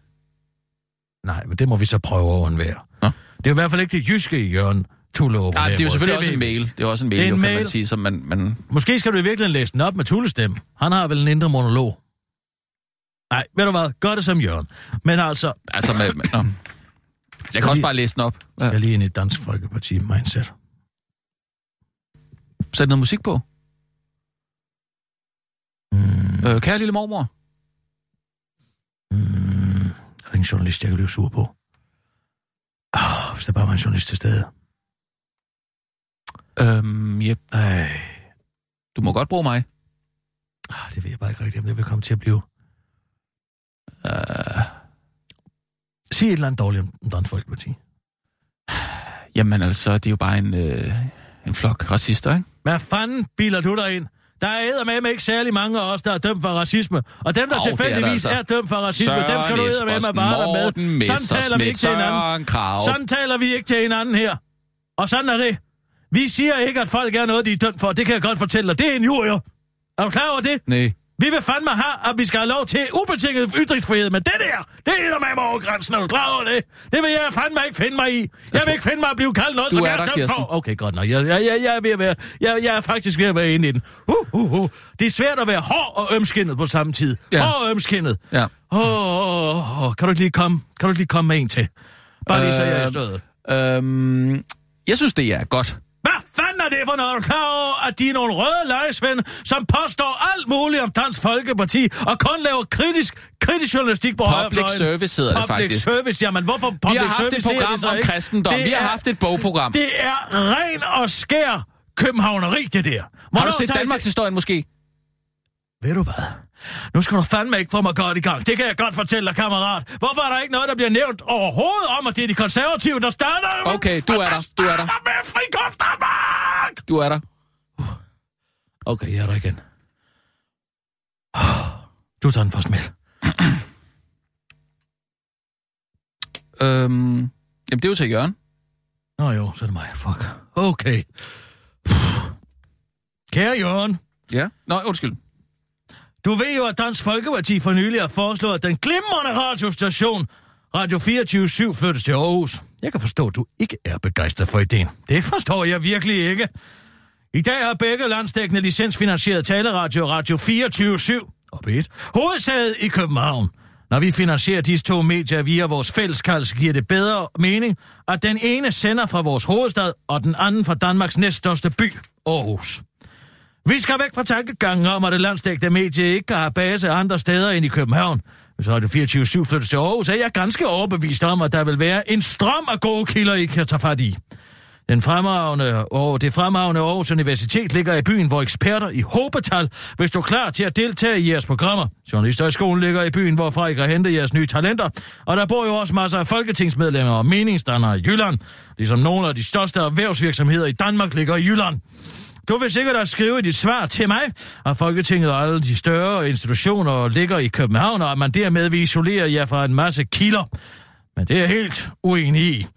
Nej, men det må vi så prøve at undvære. Nå. Det er i hvert fald ikke det jyske i Jørgen Tulle over Nej, det er jo selvfølgelig også en mail. Det er også en mail, Det er en jo, kan mail. man sige, som man... man Måske skal du i virkeligheden læse den op med Tulles stemme. Han har vel en indre monolog. Nej, ved du hvad? Gør det som Jørgen. Men altså, altså med... med. Jeg kan også bare læse den op. Ja. jeg er lige ind i Dansk Folkeparti mindset. Sæt noget musik på. Mm, Øh, kære lille mormor. mm, er der en journalist, jeg kan blive sur på? Oh, hvis der bare var en journalist til stede. Øhm, yep. Ej, Du må godt bruge mig. ah, det ved jeg bare ikke rigtigt, om det vil komme til at blive. Øh, Sig et eller andet dårligt om Dansk Folkeparti. jamen altså, det er jo bare en, øh, en flok racister, ikke? Hvad fanden biler du dig ind? Der er med ikke særlig mange af os, der er dømt for racisme. Og dem, der er der tilfældigvis er, altså. er dømt for racisme, dem skal du med bare Morten med. Sådan taler vi ikke til hinanden. Søren Krav. Sådan taler vi ikke til hinanden her. Og sådan er det. Vi siger ikke, at folk er noget, de er dømt for. Det kan jeg godt fortælle dig. Det er en jurier. Er du klar over det? Nej. Vi vil fandme have, at vi skal have lov til ubetinget ytringsfrihed, men det der, det er med over grænsen, er du klar over det? Det vil jeg fandme ikke finde mig i. Jeg vil ikke finde mig at blive kaldt noget, Du som er jeg er for. Okay, godt nok. Jeg, jeg, jeg, jeg, er ved at være, jeg, jeg er faktisk ved at være inde i den. Uh, uh, uh. Det er svært at være hård og ømskinnet på samme tid. Ja. Hård og ømskinnet. Ja. Åh, oh, oh, kan du ikke lige komme, kan du ikke lige komme med en til? Bare lige så jeg er i Øh, stødet. Øhm, jeg synes, det er godt. Hvad fanden er det for noget? Er du klar over, at de er nogle røde lejesvende, som påstår alt muligt om Dansk Folkeparti, og kun laver kritisk, kritisk journalistik på Public service hedder det Public faktisk. service, jamen hvorfor public Vi har haft service et program det om ikke? kristendom. Det Vi har er- haft et bogprogram. Det er ren og skær københavneri, det der. Har Hvornår du set Danmarks historien måske? til- Ved du hvad? Nu skal du fandme ikke få mig godt i gang. Det kan jeg godt fortælle dig, kammerat. Hvorfor er der ikke noget, der bliver nævnt overhovedet om, at det er de konservative, der starter? Okay, du er der. Du er der. Med frikunst Danmark! Du er der. Okay, jeg er der igen. Du tager den først med. Øhm, jamen, det er jo til Jørgen. Nå jo, så er det mig. Fuck. Okay. Kære Jørgen, Ja. Nå, undskyld. du ved jo, at Dansk Folkeparti for nylig har foreslået, at den glimrende radiostation Radio 24 flyttes til Aarhus. Jeg kan forstå, at du ikke er begejstret for ideen. Det forstår jeg virkelig ikke. I dag har begge landsdækkende licensfinansieret taleradio Radio 24-7 og et hovedsæde i København. Når vi finansierer disse to medier via vores fælleskald, giver det bedre mening, at den ene sender fra vores hovedstad, og den anden fra Danmarks næststørste by, Aarhus. Vi skal væk fra tankegangen om, at det landstækkende medie ikke kan have base andre steder end i København. Hvis Radio 24 flyttes til Aarhus, er jeg ganske overbevist om, at der vil være en strøm af gode kilder, I kan tage fat i. Den fremragende, og det fremragende Aarhus Universitet ligger i byen, hvor eksperter i håbetal vil stå klar til at deltage i jeres programmer. Journalister i skolen ligger i byen, hvorfra I kan hente jeres nye talenter. Og der bor jo også masser af folketingsmedlemmer og meningsdannere i Jylland, ligesom nogle af de største erhvervsvirksomheder i Danmark ligger i Jylland. Du vil sikkert også skrive i dit svar til mig, at Folketinget og alle de større institutioner ligger i København, og at man dermed vil isolere jer fra en masse kilder. Men det er helt uenig i.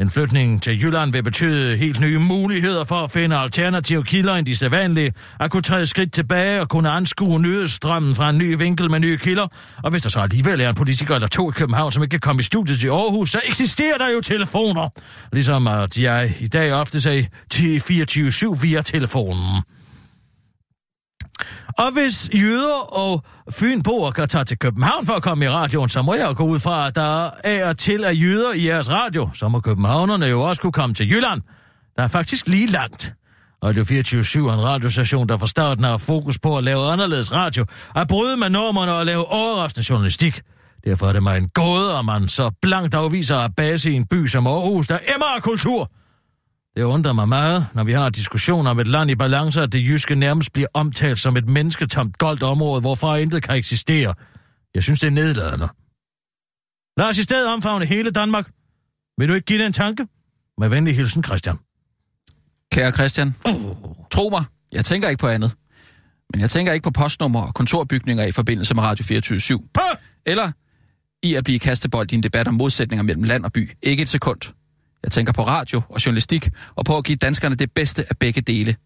En flytning til Jylland vil betyde helt nye muligheder for at finde alternative kilder end de sædvanlige, at kunne træde skridt tilbage og kunne anskue nyhedsstrømmen fra en ny vinkel med nye kilder. Og hvis der så alligevel er en politiker eller to i København, som ikke kan komme i studiet til Aarhus, så eksisterer der jo telefoner. Ligesom at jeg i dag ofte sagde 24-7 via telefonen. Og hvis jøder og fynboer kan tage til København for at komme i radioen, så må jeg jo gå ud fra, at der er og til af jøder i jeres radio. Så må københavnerne jo også kunne komme til Jylland. Der er faktisk lige langt. Radio 24 er en radiostation, der fra starten har fokus på at lave anderledes radio, at bryde med normerne og lave overraskende journalistik. Derfor er det mig en gåde, at man så blankt afviser at base i en by som Aarhus, der emmer af kultur. Det undrer mig meget, når vi har diskussioner om et land i balance, at det jyske nærmest bliver omtalt som et mennesketomt goldt område, hvorfra intet kan eksistere. Jeg synes, det er nedladende. Lad os i stedet omfavne hele Danmark. Vil du ikke give det en tanke? Med venlig hilsen, Christian. Kære Christian, tro mig, jeg tænker ikke på andet. Men jeg tænker ikke på postnummer og kontorbygninger i forbindelse med Radio 24 Pøh! Eller i at blive kastebold i en debat om modsætninger mellem land og by. Ikke et sekund. Jeg tænker på radio og journalistik, og på at give danskerne det bedste af begge dele.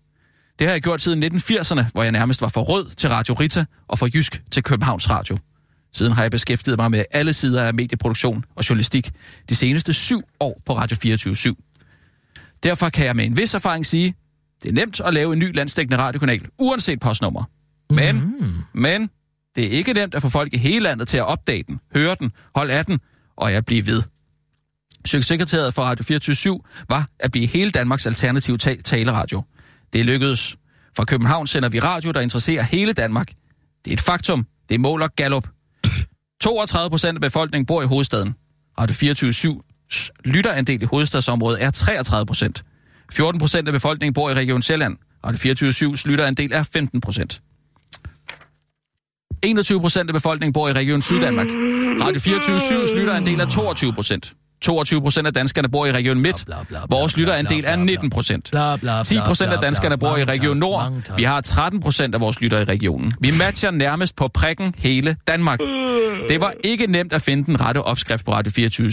Det har jeg gjort siden 1980'erne, hvor jeg nærmest var for rød til Radio Rita og for jysk til Københavns Radio. Siden har jeg beskæftiget mig med alle sider af medieproduktion og journalistik de seneste syv år på Radio 24 Derfor kan jeg med en vis erfaring sige, det er nemt at lave en ny landstækkende radiokanal, uanset postnummer. Men, mm. men, det er ikke nemt at få folk i hele landet til at opdage den, høre den, holde af den, og jeg bliver ved. Succeskriteriet for Radio 24 var at blive hele Danmarks alternative ta- taleradio. Det lykkedes. Fra København sender vi radio, der interesserer hele Danmark. Det er et faktum. Det måler Gallup. 32 procent af befolkningen bor i hovedstaden. Radio 24 lytterandel i hovedstadsområdet er 33 procent. 14 procent af befolkningen bor i Region Sjælland. Radio 24 lytterandel er 15 procent. 21 procent af befolkningen bor i Region Syddanmark. Radio 24 lytterandel er 22 procent. 22 procent af danskerne bor i Region Midt. Vores lytterandel er bla, 19 procent. Bla, bla, bla, 10 procent af danskerne bor i Region Nord. Vi har 13 procent af vores lyttere i regionen. Vi matcher nærmest på prikken hele Danmark. Det var ikke nemt at finde den rette opskrift på Radio 24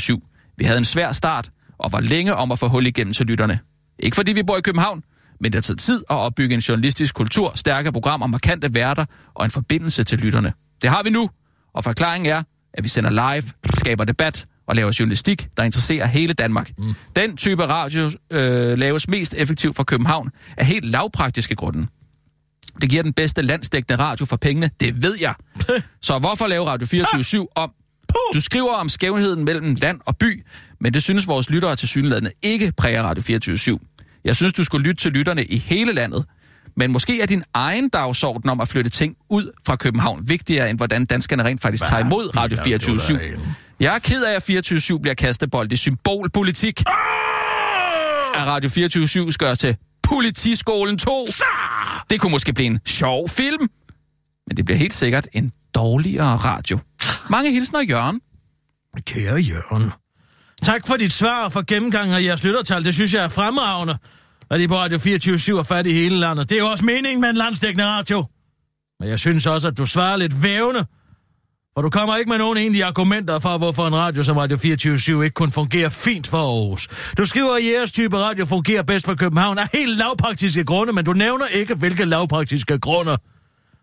Vi havde en svær start, og var længe om at få hul igennem til lytterne. Ikke fordi vi bor i København, men det har taget tid at opbygge en journalistisk kultur, stærke programmer, markante værter og en forbindelse til lytterne. Det har vi nu, og forklaringen er, at vi sender live, skaber debat og laver journalistik, der interesserer hele Danmark. Mm. Den type radio øh, laves mest effektivt fra København af helt lavpraktiske grunde. Det giver den bedste landsdækkende radio for pengene, det ved jeg. Så hvorfor lave Radio 24 om? Du skriver om skævheden mellem land og by, men det synes vores lyttere til synlædende ikke præger Radio 24 Jeg synes, du skulle lytte til lytterne i hele landet. Men måske er din egen dagsorden om at flytte ting ud fra København vigtigere, end hvordan danskerne rent faktisk tager imod Radio 24 Jeg er ked af, at 24 bliver kastebold i symbolpolitik. At Radio 24 skal gøres til Politiskolen 2. Det kunne måske blive en sjov film. Men det bliver helt sikkert en dårligere radio. Mange hilsner, Jørgen. Kære Jørgen. Tak for dit svar og for gennemgangen af jeres lyttertal. Det synes jeg er fremragende, at I på Radio 24 er fat i hele landet. Det er jo også meningen med en landsdækkende radio. Men jeg synes også, at du svarer lidt vævende. For du kommer ikke med nogen egentlige argumenter for, hvorfor en radio som Radio 24 ikke kun fungerer fint for Aarhus. Du skriver, at jeres type radio fungerer bedst for København af helt lavpraktiske grunde, men du nævner ikke, hvilke lavpraktiske grunde.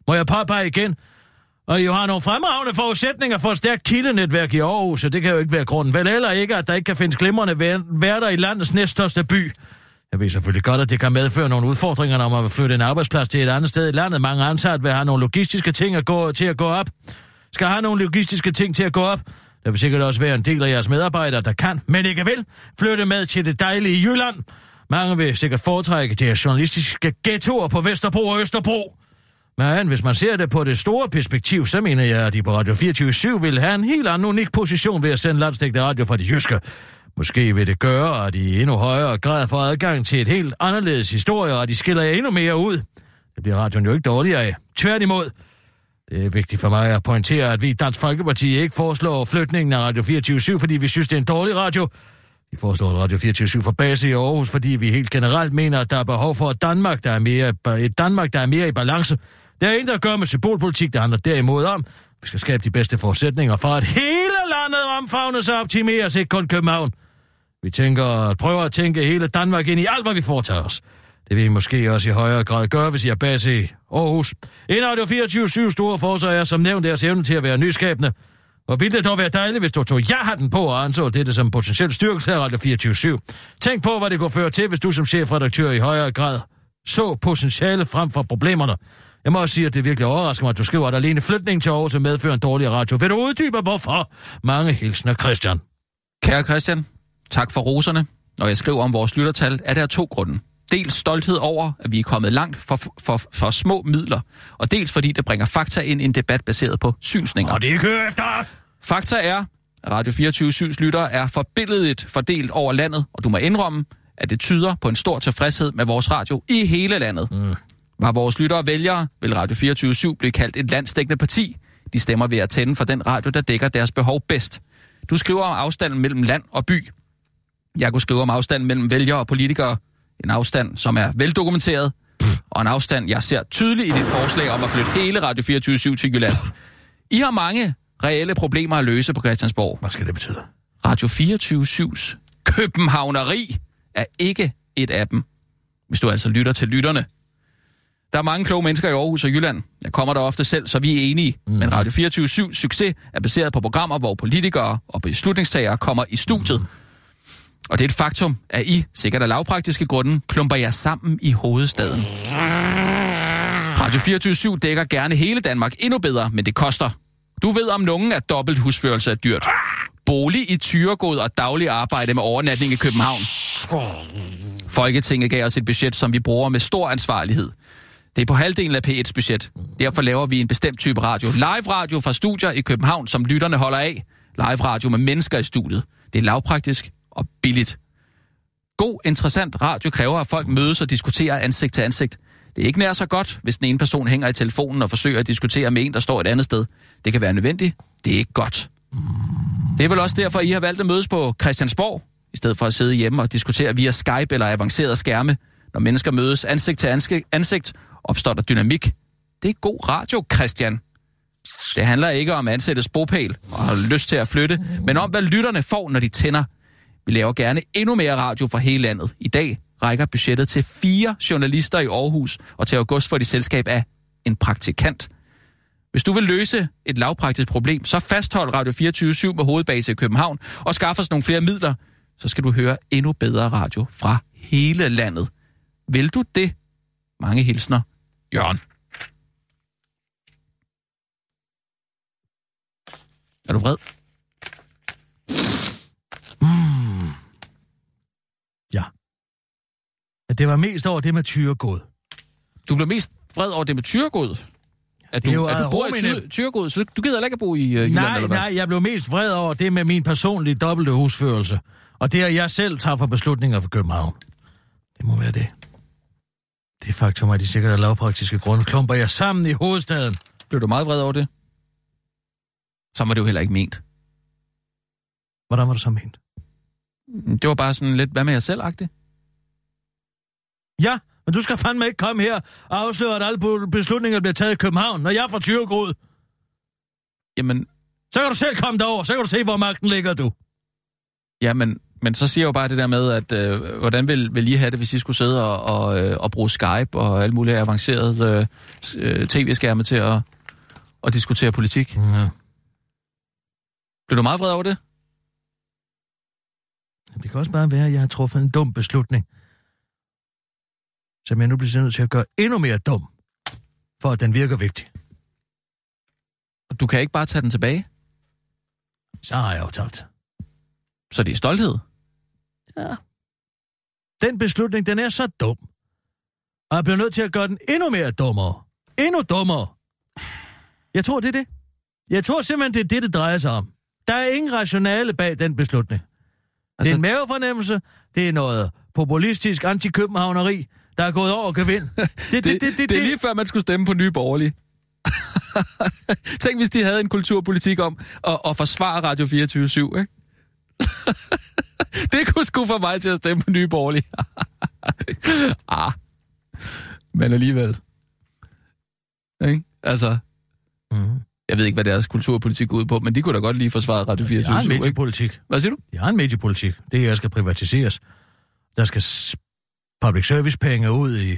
Må jeg påpege igen, og I har nogle fremragende forudsætninger for et stærkt kildenetværk i Aarhus, og det kan jo ikke være grunden. Vel eller ikke, at der ikke kan findes glimrende værter i landets næststørste by. Jeg ved selvfølgelig godt, at det kan medføre nogle udfordringer, når man vil flytte en arbejdsplads til et andet sted i landet. Mange ansatte vil have nogle logistiske ting at gå, til at gå op. Skal have nogle logistiske ting til at gå op. Der vil sikkert også være en del af jeres medarbejdere, der kan, men ikke vil, flytte med til det dejlige Jylland. Mange vil sikkert foretrække deres journalistiske ghettoer på Vesterbro og Østerbro. Men hvis man ser det på det store perspektiv, så mener jeg, at de på Radio 24 vil have en helt anden unik position ved at sende landstækkende radio fra de jyske. Måske vil det gøre, at de i endnu højere grad får adgang til et helt anderledes historie, og de skiller jer endnu mere ud. Det bliver radioen jo ikke dårligere af. Tværtimod. Det er vigtigt for mig at pointere, at vi i Dansk Folkeparti ikke foreslår flytningen af Radio 24 fordi vi synes, det er en dårlig radio. Vi foreslår, at Radio 24 får base i Aarhus, fordi vi helt generelt mener, at der er behov for et Danmark, der er mere, et Danmark, der er mere i balance. Det er intet at gøre med symbolpolitik, der handler derimod om. Vi skal skabe de bedste forudsætninger for, at hele landet omfavnes og optimeres, ikke kun København. Vi tænker, prøver at tænke hele Danmark ind i alt, hvad vi foretager os. Det vil I måske også i højere grad gøre, hvis I er bas i Aarhus. En af de 24 store forsøg er som nævnt deres evne til at være nyskabende. Og ville det dog være dejligt, hvis du tog ja den på og anså dette som potentiel styrkelse af Radio 24 Tænk på, hvad det kunne føre til, hvis du som chefredaktør i højere grad så potentiale frem for problemerne. Jeg må også sige, at det virkelig overrasker mig, at du skriver, at alene flytningen til Aarhus vil medføre en dårlig radio. Vil du uddybe, hvorfor? Mange hilsner, Christian. Kære Christian, tak for roserne. Når jeg skriver om vores lyttertal, er der to grunde. Dels stolthed over, at vi er kommet langt for, for, for små midler, og dels fordi det bringer fakta ind i en debat baseret på synsninger. Og det kører efter! Fakta er, at Radio 24 lyttere er forbilledet fordelt over landet, og du må indrømme, at det tyder på en stor tilfredshed med vores radio i hele landet. Mm. Var vores lyttere vælgere, vil Radio 24 blive kaldt et landsdækkende parti. De stemmer ved at tænde for den radio, der dækker deres behov bedst. Du skriver om afstanden mellem land og by. Jeg kunne skrive om afstanden mellem vælgere og politikere. En afstand, som er veldokumenteret, og en afstand, jeg ser tydeligt i dit forslag om at flytte hele Radio 24 til Jylland. I har mange reelle problemer at løse på Christiansborg. Hvad skal det betyde? Radio 24-7's københavneri er ikke et af dem, hvis du altså lytter til lytterne. Der er mange kloge mennesker i Aarhus og Jylland. Jeg kommer der ofte selv, så vi er enige. Mm. Men Radio 24 succes er baseret på programmer, hvor politikere og beslutningstagere kommer i studiet. Mm. Og det er et faktum, at I, sikkert af lavpraktiske grunde, klumper jer sammen i hovedstaden. Radio 24 dækker gerne hele Danmark endnu bedre, men det koster. Du ved om nogen, at dobbelt husførelse er dyrt. Bolig i Tyregod og daglig arbejde med overnatning i København. Folketinget gav os et budget, som vi bruger med stor ansvarlighed. Det er på halvdelen af P1's budget. Derfor laver vi en bestemt type radio. Live radio fra studier i København, som lytterne holder af. Live radio med mennesker i studiet. Det er lavpraktisk og billigt. God, interessant radio kræver, at folk mødes og diskuterer ansigt til ansigt. Det er ikke nær så godt, hvis den ene person hænger i telefonen og forsøger at diskutere med en, der står et andet sted. Det kan være nødvendigt. Det er ikke godt. Det er vel også derfor, I har valgt at mødes på Christiansborg, i stedet for at sidde hjemme og diskutere via Skype eller avancerede skærme. Når mennesker mødes ansigt til ansigt, ansigt opstår der dynamik. Det er god radio, Christian. Det handler ikke om at ansætte bopæl og har lyst til at flytte, men om, hvad lytterne får, når de tænder. Vi laver gerne endnu mere radio fra hele landet. I dag rækker budgettet til fire journalister i Aarhus, og til august får de selskab af en praktikant. Hvis du vil løse et lavpraktisk problem, så fasthold Radio 24 med hovedbase i København og skaff os nogle flere midler, så skal du høre endnu bedre radio fra hele landet. Vil du det? Mange hilsner. Jørgen. Er du vred? Ja. Men det var mest over det med tyregod. Du blev mest vred over det med Tyregod. At du, at du bor i Tyregod, så du gider ikke at bo i uh, Jylland, Nej, eller hvad? nej, jeg blev mest vred over det med min personlige dobbelte husførelse. Og det, at jeg selv tager for beslutninger for København. Det må være det. Det faktum, at de sikkert af lavpraktiske grunde klumper jeg sammen i hovedstaden. Blev du meget vred over det? Så var det jo heller ikke ment. Hvordan var det så ment? Det var bare sådan lidt, hvad med jer selv -agtigt? Ja, men du skal fandme ikke komme her og afsløre, at alle beslutninger bliver taget i København, når jeg er fra Tyregod. Jamen, Så kan du selv komme derover, så kan du se, hvor magten ligger du. ja, men, så siger jeg jo bare det der med, at øh, hvordan vil, vil I have det, hvis I skulle sidde og, og, øh, og bruge Skype og alle mulige avancerede øh, øh, tv-skærme til at, at diskutere politik? Ja. Blev du meget vred over det? Det kan også bare være, at jeg har truffet en dum beslutning. Som jeg nu bliver nødt til at gøre endnu mere dum, for at den virker vigtig. Du kan ikke bare tage den tilbage, Så har jeg jo tabt. så det er stolthed. Den beslutning, den er så dum. Og jeg bliver nødt til at gøre den endnu mere dummere. Endnu dummere. Jeg tror, det er det. Jeg tror simpelthen, det er det, det drejer sig om. Der er ingen rationale bag den beslutning. Altså... Det er en mavefornemmelse. Det er noget populistisk antikøbenhavneri, der er gået over gevind. Det, det, det, det, det, det er lige før, man skulle stemme på Nye Borgerlige. Tænk, hvis de havde en kulturpolitik om at, at forsvare Radio 24 ikke? det kunne sgu få mig til at stemme på Nye Borgerlige. ah. Men alligevel. Ikke? Altså, Mm. jeg ved ikke, hvad deres kulturpolitik går ud på, men de kunne da godt lige forsvare Radio 24 Jeg har en ikke? mediepolitik. Hvad siger du? Jeg har en mediepolitik. Det her skal privatiseres. Der skal public service penge ud i,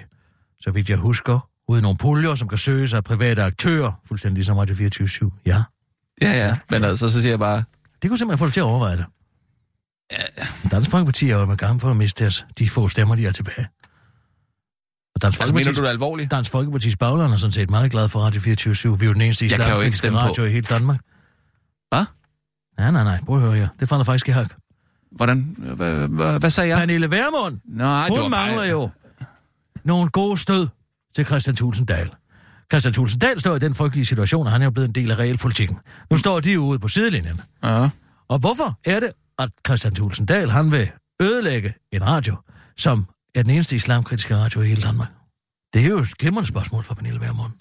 så vidt jeg husker, ud i nogle puljer, som kan søges af private aktører, fuldstændig ligesom Radio 24 Ja, Ja, ja. Men altså, så siger jeg bare, det kunne simpelthen få dig til at overveje det. Dansk Folkeparti er jo med gang for at miste deres, de få stemmer, de er tilbage. Og Dansk altså, mener du det alvorligt? Dansk Folkepartis bagland er sådan set meget glad for Radio 24 Vi er jo den eneste islamkritiske stemme på- radio i hele Danmark. Hvad? Nej, nej, nej. Prøv at høre her. Det falder faktisk i hak. Hvordan? Hvad, hvad, hvad sagde jeg? Pernille Vermund, Nej, det hun var mangler bare... jo nogle gode stød til Christian Tulsendal. Christian Tulsendal står i den frygtelige situation, at han er jo blevet en del af realpolitikken. Nu står de jo ude på sidelinjen. Ja. Og hvorfor er det, at Christian Tulsendal, han vil ødelægge en radio, som er den eneste islamkritiske radio i hele Danmark? Det er jo et glimrende spørgsmål for Pernille Vermund.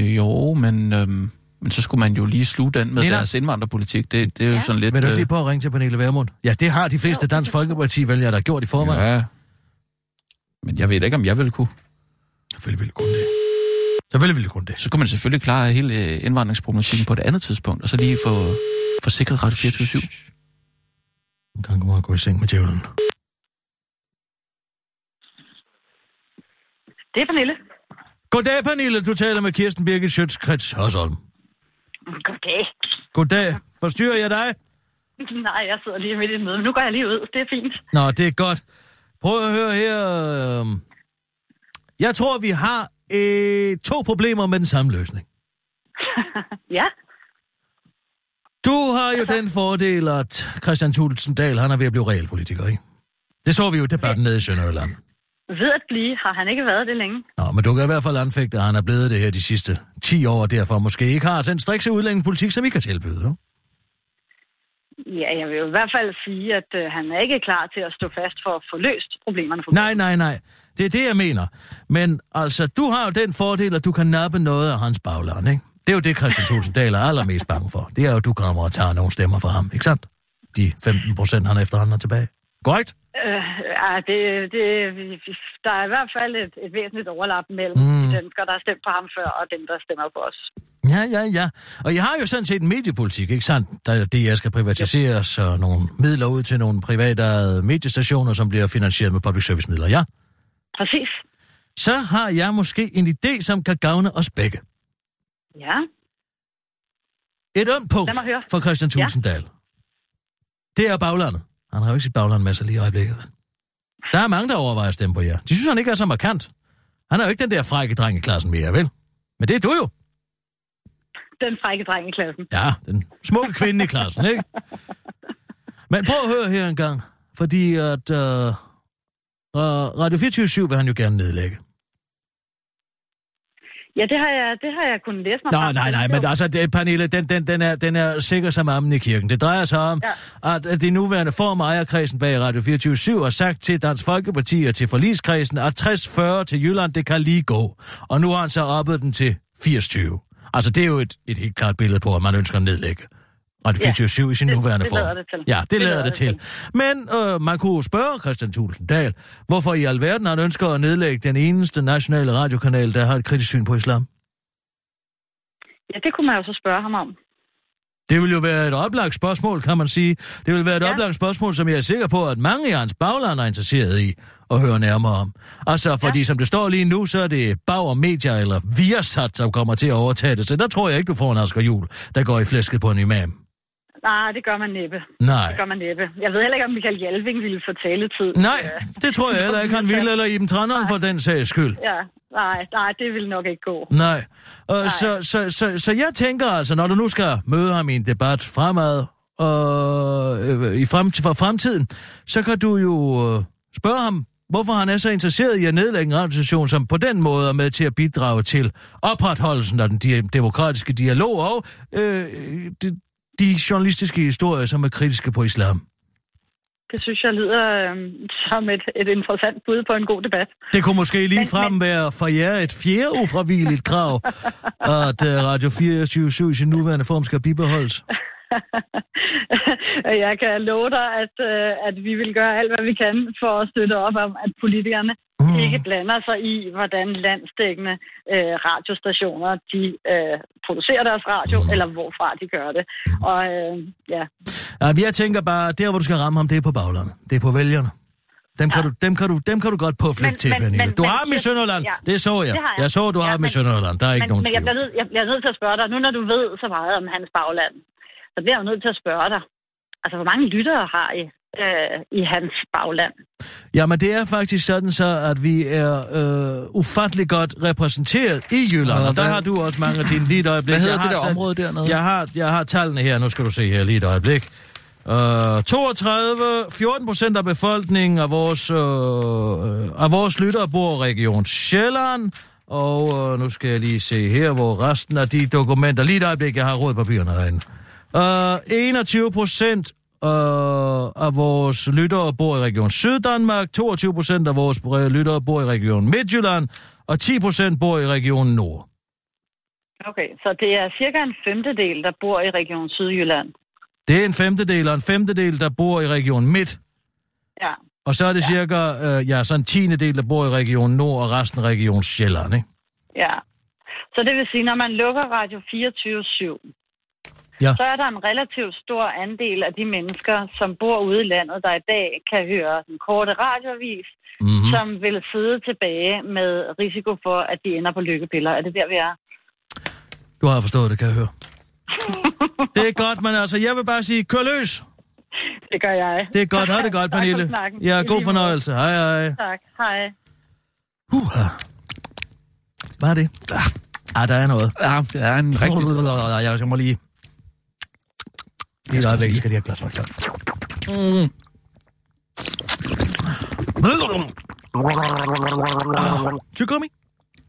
Jo, men, øhm, men så skulle man jo lige sluge den med Nina? deres indvandrerpolitik. Det, det er jo Ja. sådan lidt... Vil du ikke øh, lige på at ringe til Pernille Vermund? Ja, det har de fleste Dansk Folkeparti-vælgere, der har gjort i forvejen. Ja. Men jeg ved ikke, om jeg vil kunne. Selvfølgelig ville kun det. Selvfølgelig ville kun det. Så skulle man selvfølgelig klare hele øh, indvandringsproblematikken på et andet tidspunkt, og så lige få, få sikret Radio 24 En gang må jeg gå i seng med djævlen. Det er Pernille. Goddag, Pernille. Du taler med Kirsten Birgit Schøtz-Krets Hørsholm. Goddag. Goddag. Forstyrrer jeg dig? Nej, jeg sidder lige midt i et møde, men nu går jeg lige ud. Det er fint. Nå, det er godt. Prøv at høre her. øhm. Jeg tror, vi har øh, to problemer med den samme løsning. Ja, Du har jo den fordel, at Christian Tulsendal, han er ved at blive realpolitiker, ikke? Det så vi jo i debatten nede i Sønderjylland. Ved at blive har han ikke været det længe. Nå, men du kan i hvert fald anfægte, at han er blevet det her de sidste 10 år, og derfor måske ikke har den strikse udlændingepolitik, som I kan tilbyde. Jo? Ja, jeg vil jo i hvert fald sige, at øh, han er ikke klar til at stå fast for at få løst problemerne. For Nej, nej, nej. Det er det, jeg mener. Men altså, du har jo den fordel, at du kan nappe noget af hans bagland, ikke? Det er jo det, Christian Tulsendal er allermest bange for. Det er jo, at du kommer og tager nogle stemmer fra ham, ikke sandt? De 15 procent, han efterhånden er tilbage. Korrekt? Øh, ja, det, det, der er i hvert fald et, et væsentligt overlap mellem Mm. de danskere, der har stemt på ham før, og dem, der stemmer på os. Ja, ja, ja. Og jeg har jo sådan set en mediepolitik, ikke sandt? Der det, jeg skal privatiseres, og nogle midler ud til nogle private mediestationer, som bliver finansieret med public service midler, ja? Præcis. Så har jeg måske en idé, som kan gavne os begge. Ja, Et ømt punkt for Christian Ja. Tulsendal. Det er baglandet. Han har jo ikke sit bagland med sig lige i øjeblikket. Der er mange, der overvejer at stemme på jer. De synes, han ikke er så markant. Han er jo ikke den der frække dreng i klassen mere, vel? Men det er du jo. den frække dreng i klassen. Ja, den smukke kvinde i klassen, ikke? Men prøv at høre her en gang. Fordi at uh, uh, Radio 24 vil han jo gerne nedlægge. Ja, det har jeg, det har jeg kunnet læse mig Nå, nej, nej, men altså, det, Pernille, den, den, den, er, den er sikker som ammen i kirken. Det drejer sig om, ja. at de nuværende form ejerkredsen bag Radio 24 har sagt til Dansk Folkeparti og til forligskredsen, at 60-40 til Jylland, det kan lige gå. Og nu har han så oppet den til 80-20. Altså, det er jo et, et helt klart billede på, at man ønsker at nedlægge Radio Ja, 24 i sin det- nuværende det form. lader det til. Ja, det, det lader det det til. Men øh, man kunne spørge Christian Tulsendal, hvorfor i alverden han ønsker at nedlægge den eneste nationale radiokanal, der har et kritisk syn på islam. Ja, det kunne man jo så spørge ham om. Det vil jo være et oplagt spørgsmål, kan man sige. Det vil være et ja. Ja. oplagt spørgsmål, som jeg er sikker på, at mange i hans bagland er interesseret i at høre nærmere om. Altså, fordi ja. som det står lige nu, så er det Bauer Media eller Viasat, som kommer til at overtage det. Så der tror jeg ikke, du får en Asger Jul, der går i flæsket på en imam. Nej, det gør man næppe. Nej. Det gør man næppe. Jeg ved heller ikke, om Michael Jalving ville få taletid. Nej, det tror jeg heller ikke, han vil, eller Iben Tranderen for den sags skyld. Ja, nej, nej, det vil nok ikke gå. Nej. Og så, så, så, så jeg tænker altså, når du nu skal møde ham i en debat fremad, og, øh, i frem, for fremtiden, så kan du jo øh, spørge ham, hvorfor han er så interesseret i at nedlægge en radiostation, som på den måde er med til at bidrage til opretholdelsen af den di- demokratiske dialog og øh, de, de journalistiske historier, som er kritiske på islam. Det synes jeg lyder øh, som et, et interessant bud på en god debat. Det kunne måske lige frem være for jer et fjerde ufravigeligt krav, at uh, Radio 24 i sin nuværende form skal bibeholdes. jeg kan love dig, at, øh, at vi vil gøre alt, hvad vi kan for at støtte op om, at politikerne Mm. ikke blander sig i, hvordan landsdækkende øh, radiostationer de øh, producerer deres radio, mm. eller hvorfra de gør det. Og øh, ja, Ja, jeg tænker bare, der hvor du skal ramme ham, det er på baglandet. Det er på vælgerne. Dem kan, ja. du, dem kan, du, dem kan du godt påflække Men- til, men- Pernille. Du men- har dem i Sønderland. Ja, Det så jeg. det har jeg. Jeg så, du har Ja, dem i Sønderland. Der er ikke men, nogen men jeg tvivl. bliver, nødt, jeg bliver nødt til at spørge dig, nu når du ved så meget om hans bagland, så bliver jeg nødt til at spørge dig, altså hvor mange lyttere har I øh, i hans bagland? Jamen, det er faktisk sådan så, at vi er øh, ufattelig godt repræsenteret i Jylland. Og Og der hvad- har du også mange af dine lige et øjeblik. Hvad hedder Jeg det der tal- område dernede? Jeg har, jeg har tallene her. Nu skal du se her lige et øjeblik. Uh, 32, 14 procent af befolkningen af vores, uh, af vores lyttere bor i Region Sjælland. Og uh, nu skal jeg lige se her, hvor resten af de dokumenter... Lige et øjeblik, jeg har råd papirerne herinde. Uh, 21 procent uh, af vores lyttere bor i Region Syddanmark. 22 procent af vores lyttere bor i Region Midtjylland. Og 10 procent bor i Region Nord. Okay, så det er cirka en femtedel, der bor i Region Sydjylland. Det er en femtedel, og en femtedel, der bor i Region Midt. Ja. Og så er det ja. cirka, øh, ja, så en tiende del, der bor i Region Nord, og resten Region Sjælland, ikke? Ja. Så det vil sige, når man lukker Radio 24-7, Ja. så er der en relativt stor andel af de mennesker, som bor ude i landet, der i dag kan høre den korte radioavis, Mhm. mm-hmm. som vil sidde tilbage med risiko for, at de ender på lykkepiller. Er det der, vi er? Du har forstået det, kan jeg høre. det er godt, men altså, jeg vil bare sige, kør løs. Det gør jeg. Det er godt, ha' det godt, for Pernille. snakken. Ja, god fornøjelse. Hej, hej. Tak. Hej. Uh, Hvad er det? Ah, der er noget. Ja, det er en rigtig... Jeg må lige... Lige et øjeblik, skal lige have glas vand. Mm. Tygummi?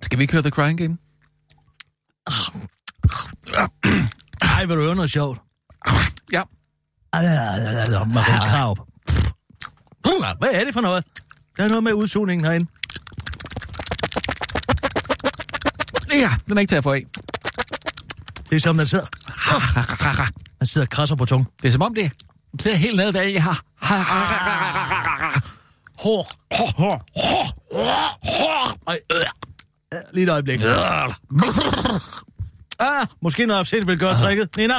Skal vi ikke høre The Crying Game? Ej, vil du høre noget sjovt? Ja. Marie Krav. Hvad er det for noget? Der er noget med udsugningen herinde. Ja, den er ikke til at få af. Det er som, den sidder. Han sidder og krasser på tungen. Det er som om det, det er helt nede, hvad jeg har. Hår. Hår. Hår. Hår. Hår. Ej, øh. Ja, Lige et øjeblik. Ah, måske noget absint vil gøre tricket. Nina?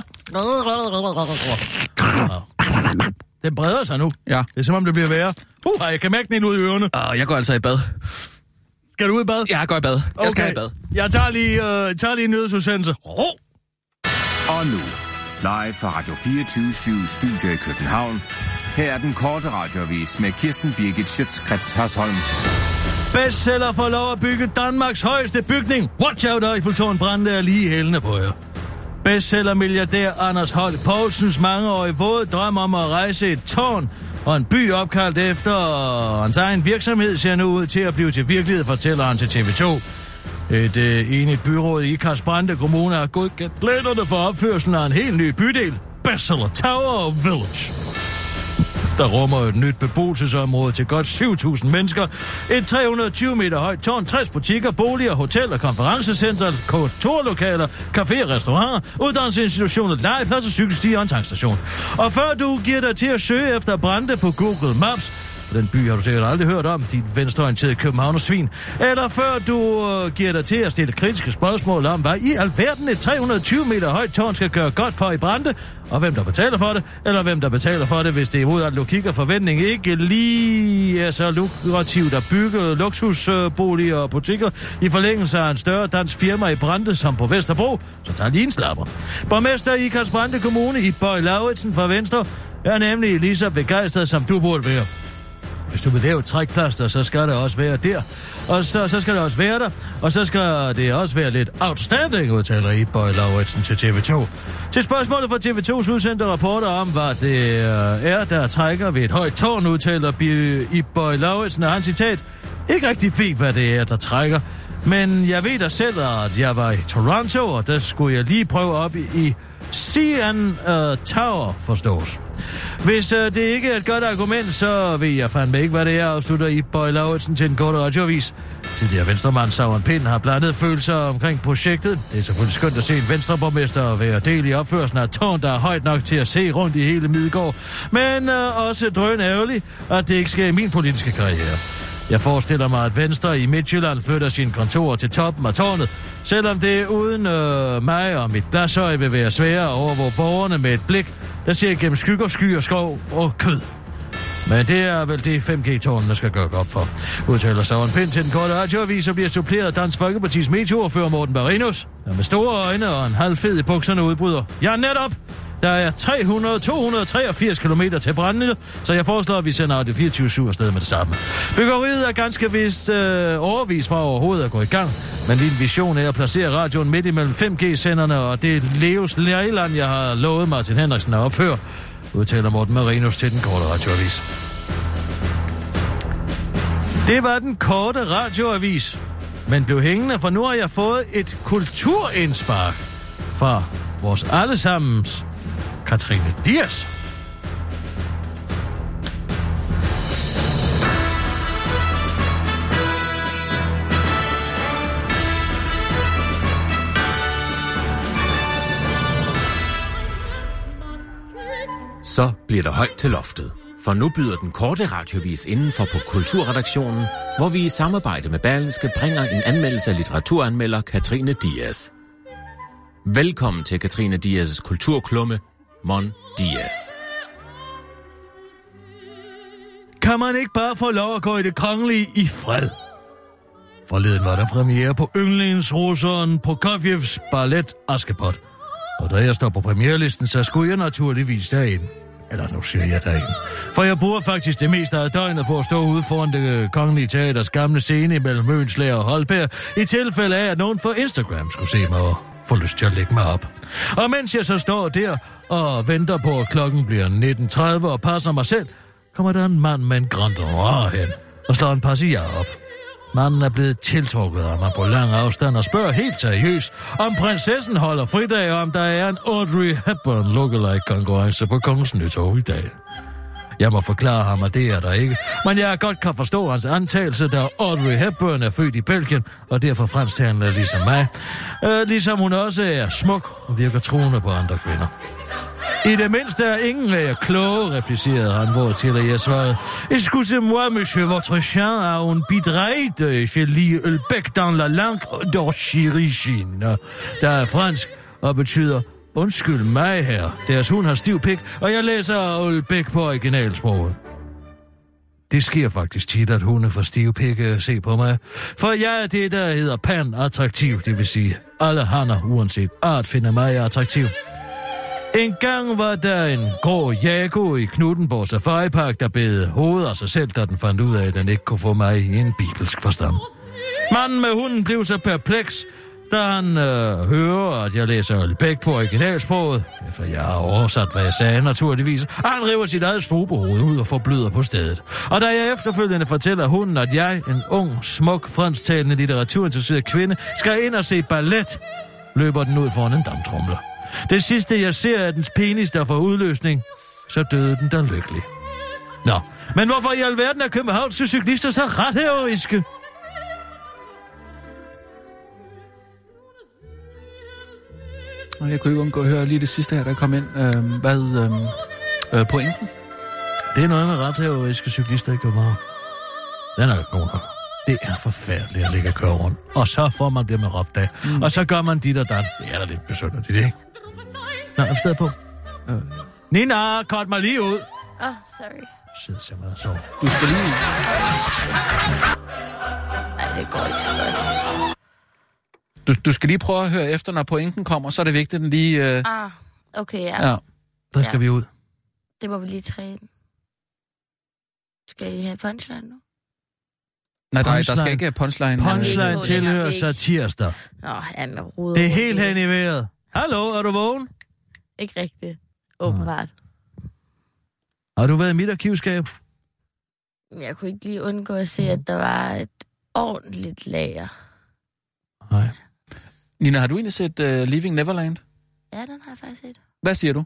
Den breder sig nu. Ja. Det er som om, det bliver værre. Uh, jeg kan mærke den ud i ørerne. Og jeg går altså i bad. Skal du ud i bad? Jeg går i bad. Jeg skal i bad. Jeg tager lige, øh, tager lige en nyhedsudsendelse. Ro. Og nu, live fra Radio 24 Studio i København. Her er den korte radiovis med Kirsten Birgit Schøtzgrads Hasholm. Bestseller får lov at bygge Danmarks højeste bygning. Watch out, Eiffeltårn brændte er lige hældende på jer. Bestseller milliardær Anders Holk Poulsens mangeårige våde drøm om at rejse et tårn og en by opkaldt efter hans egen virksomhed ser nu ud til at blive til virkelighed, fortæller han til TV2. Et øh, enigt byråd i Karlsbrande Kommune har godkendt planerne for opførelsen af en helt ny bydel, Bestseller Tower Village der rummer et nyt beboelsesområde til godt 7.000 mennesker. Et 320 meter højt tårn, 60 butikker, boliger, hoteller, konferencecenter, kontorlokaler, caféer, restauranter, uddannelsesinstitutioner, legepladser, cykelstier og en tankstation. Og før du giver dig til at søge efter brande på Google Maps, den by har du sikkert aldrig hørt om, dit venstreorienterede københavnersvin. Eller før du øh, giver dig til at stille kritiske spørgsmål om, hvad i alverden et 320 meter højt tårn skal gøre godt for i brande, og hvem der betaler for det, eller hvem der betaler for det, hvis det er imod at logik og forventning ikke lige er så lukrativt at bygge luksusboliger og butikker i forlængelse af en større dansk firma i Brande, som på Vesterbro, så tager lige en slapper. Borgmester i Kasbrande Kommune i Bøj Lauritsen fra Venstre er nemlig lige så begejstret, som du burde være. Hvis du vil lave trækplaster, så skal det også være der. Og så, så skal det også være der. Og så skal det også være lidt outstanding, udtaler i Bøj Lauritsen til TV2. Til spørgsmålet fra TV2's udsendte rapporter om, hvad det øh, er, der trækker ved et højt tårn, udtaler i Bøj Lauritsen, og han citat, ikke rigtig fint, hvad det er, der trækker. Men jeg ved da selv, at jeg var i Toronto, og der skulle jeg lige prøve op i, i CN uh, øh, Tower forstås. Hvis uh, det ikke er et godt argument, så ved jeg fandme ikke, hvad det er, afslutter i Bøj Lauritsen til en kort radioavis. Tidligere venstremand Sauron Pind har blandet følelser omkring projektet. Det er selvfølgelig skønt at se en venstreborgmester være del i opførelsen af tårn, der er højt nok til at se rundt i hele Midgård. Men uh, også drøn ærgerligt, at det ikke sker i min politiske karriere. Jeg forestiller mig, at Venstre i Midtjylland flytter sin kontor til toppen af tårnet, selvom det uden øh, mig og mit glasøje vil være sværere at hvor borgerne med et blik, der ser gennem skygger, skyer, skov og kød. Men det er vel det 5G-tårnene skal gøre op for. Udtaler Søren Pind til den korte radioavis og bliver suppleret af Dansk Folkepartis medieordfører Morten Barinus, der med store øjne og en halv fed i bukserne udbryder. Ja, netop! Der er 300-283 km til brændende, så jeg foreslår, at vi sender det 24-7 afsted med det samme. Byggeriet er ganske vist øh, overvis fra overhovedet at gå i gang, men din vision er at placere radioen midt imellem 5G-senderne og det Leos Lejland, jeg har lovet Martin Henriksen at opføre. udtaler Morten Marinus til den korte radioavis. Det var den korte radioavis, men blev hængende, for nu har jeg fået et kulturindspark fra vores allesammens Katrine Dias. Så bliver der højt til loftet. For nu byder den korte radiovis indenfor på Kulturredaktionen, hvor vi i samarbejde med Berlingske bringer en anmeldelse af litteraturanmelder Katrine Dias. Velkommen til Katrine Dias' kulturklumme, Mon Diaz. Kan man ikke bare få lov at gå i det kongelige i fred? Forleden var der premiere på yndlingsrusseren Prokofievs ballet Askepot. Og da jeg står på premierlisten, så skulle jeg naturligvis derind. Eller nu siger jeg derind. For jeg bruger faktisk det meste af døgnet på at stå ude foran det kongelige teaters gamle scene mellem Mønslager og Holberg, i tilfælde af, at nogen fra Instagram skulle se mig får lyst til at lægge mig op. Og mens jeg så står der og venter på, at klokken bliver 19.30 og passer mig selv, kommer der en mand med en Grand Noir hen og slår en passiar op. Manden er blevet tiltrukket af mig på lang afstand og spørger helt seriøst, om prinsessen holder fridag, og om der er en Audrey Hepburn lookalike konkurrence på Kongens Nytorv i dag. Jeg må forklare ham, at det er der ikke, men jeg godt kan forstå hans antagelse, da Audrey Hepburn er født i Belgien, og derfor fransktalende ligesom mig. Øh, ligesom hun også er smuk og virker troende på andre kvinder. I det mindste er ingen af jer kloge, replicerede han, hvor til jeg svarede. Excusez-moi, monsieur, votre chien a un bidreit. Je lis le bec dans la langue d'orchirigine. Der er fransk og betyder Undskyld mig her. Deres hund har stiv pik, og jeg læser Ulbæk på originalsproget. Det sker faktisk tit, at hunde får stive pikke se på mig. For jeg er det, der hedder pan-attraktiv, det vil sige, alle hanner, uanset art, finder mig attraktiv. En gang var der en grå jago i Knuttenborg Safari Park, der bed hovedet af sig selv, da den fandt ud af, at den ikke kunne få mig i en bibelsk forstand. Manden med hunden blev så perpleks, da han øh, hører, at jeg læser Bæk på originalsproget, for jeg har oversat, hvad jeg sagde naturligvis, og han river sit eget strubehoved ud og forbløder på stedet. Og da jeg efterfølgende fortæller hunden, at jeg, en ung, smuk, fransktalende litteraturinteresseret kvinde, skal ind og se ballet, løber den ud foran en damtrumler. Det sidste, jeg ser, er dens penis, der får udløsning. Så døde den der lykkelig. Nå, men hvorfor i alverden er Københavns cyklister så ret heroiske? Og jeg kunne ikke undgå at høre lige det sidste her, der kom ind. Øh, hvad øh, øh, pointen? Det er noget med ret heroiske cyklister i København. Den er jo god nok. Det er forfærdeligt at ligge og køre rundt. Og så får man bliver med råbt af. Mm. Og så gør man dit og dat. Det er da lidt besønderligt, ikke? Nå, er stedet på? Øh. Nina, kort mig lige ud. Åh, oh, sorry. Sid simpelthen og sov. Du skal lige... Nej, det går ikke så godt. Du, du skal lige prøve at høre efter, når pointen kommer, så er det vigtigt, at den lige... Øh, Ah, okay, ja. ja. Der skal Ja. vi ud. Det må vi lige træne. Skal I have punchline nu? Nej, der, der Punchline. skal ikke punchline. Punchline tilhører så tirsdag. Nå, ja, med ruder. Det er helt hen i vejret. Hallo, er du vågen? Ikke rigtigt. Åbenbart. Har du været i mit arkivskab? Men Jeg kunne ikke lige undgå at se, at der var et ordentligt lager. Nej. Nina, har du egentlig set uh, Leaving Neverland? Ja, den har jeg faktisk set. Hvad siger du?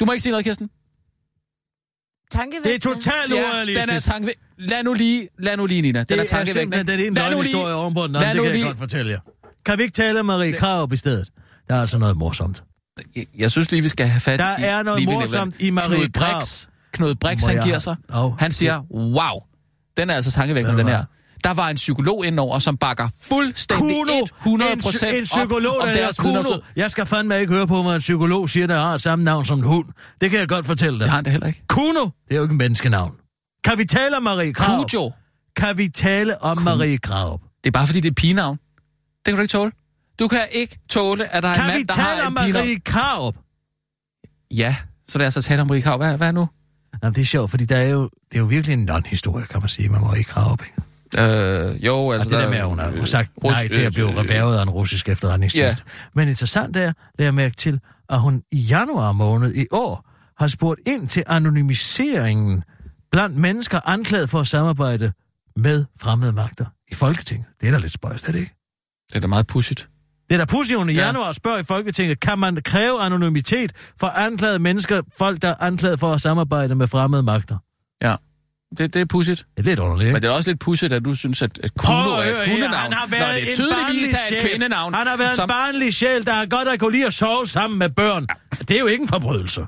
Du må ikke sige noget, Kirsten. Det Tankevækkende. er totalt Ja, urealistisk. den er tanke... Lad nu lige, lad nu lige, Nina. Den det er er tankevækkende. ene Lad nu løgnhistorie oven på den anden, lad det kan jeg lige- godt fortælle jer. Kan vi ikke tale om Marie Krav i stedet? Der er altså noget morsomt. Jeg, jeg synes lige, vi skal have fat Der i er noget morsomt Neverland. i Marie Knud. Brix, Knud Brix, han jeg- giver sig. Åh, Han siger, wow, den er altså tankevækkende, den her. Der var en psykolog indover, som bakker fuldstændig 100 en, psy- procent en psykolog, op om der deres Kuno. vidner. Jeg skal fandme ikke høre på, hvad en psykolog siger, der har samme navn som en hund. Det kan jeg godt fortælle dig. Det har han da heller ikke. Kuno, det er jo ikke en menneskenavn. Kan vi tale om Marie Krav? Kujo, Kan vi tale om Marie Krav? det er bare fordi, det er pigenavn. Det kan du ikke tåle. Du kan ikke tåle, at der er en Kan vi mand, der tale har om en pigenavn. Marie Krav? Ja, så lad os tale om Marie Krav. Hvad, hvad nu? Jamen, det er sjovt, fordi der er jo, det er jo virkelig en non-historie, kan man sige, med Marie Krav. Ikke? Øh, jo, Og altså... det der der- med, at hun har øh, sagt rus- nej til at blive øh, reværet af en russisk efterretningstjeneste. Men interessant er, det jeg mærke til, at hun i januar måned i år har spurgt ind til anonymiseringen blandt mennesker anklaget for at samarbejde med fremmede magter i Folketinget. Det er da lidt spøjst, er det ikke? Det er da meget pudsigt. Det er da pudsigt, hun i Ja. januar spørger i Folketinget, kan man kræve anonymitet for anklagede mennesker, folk der er anklaget for at samarbejde med fremmede magter? Ja. Det, det er pudsigt. Det er lidt underligt, Men ikke? det er også lidt pudsigt, at du synes, at, at Kuno er et hundenavn. Han har Når det er tydeligvis er et kvindenavn. Han har været som, en barnlig sjæl, der har godt at kunne lide at sove sammen med børn. Det er jo ikke en forbrydelse.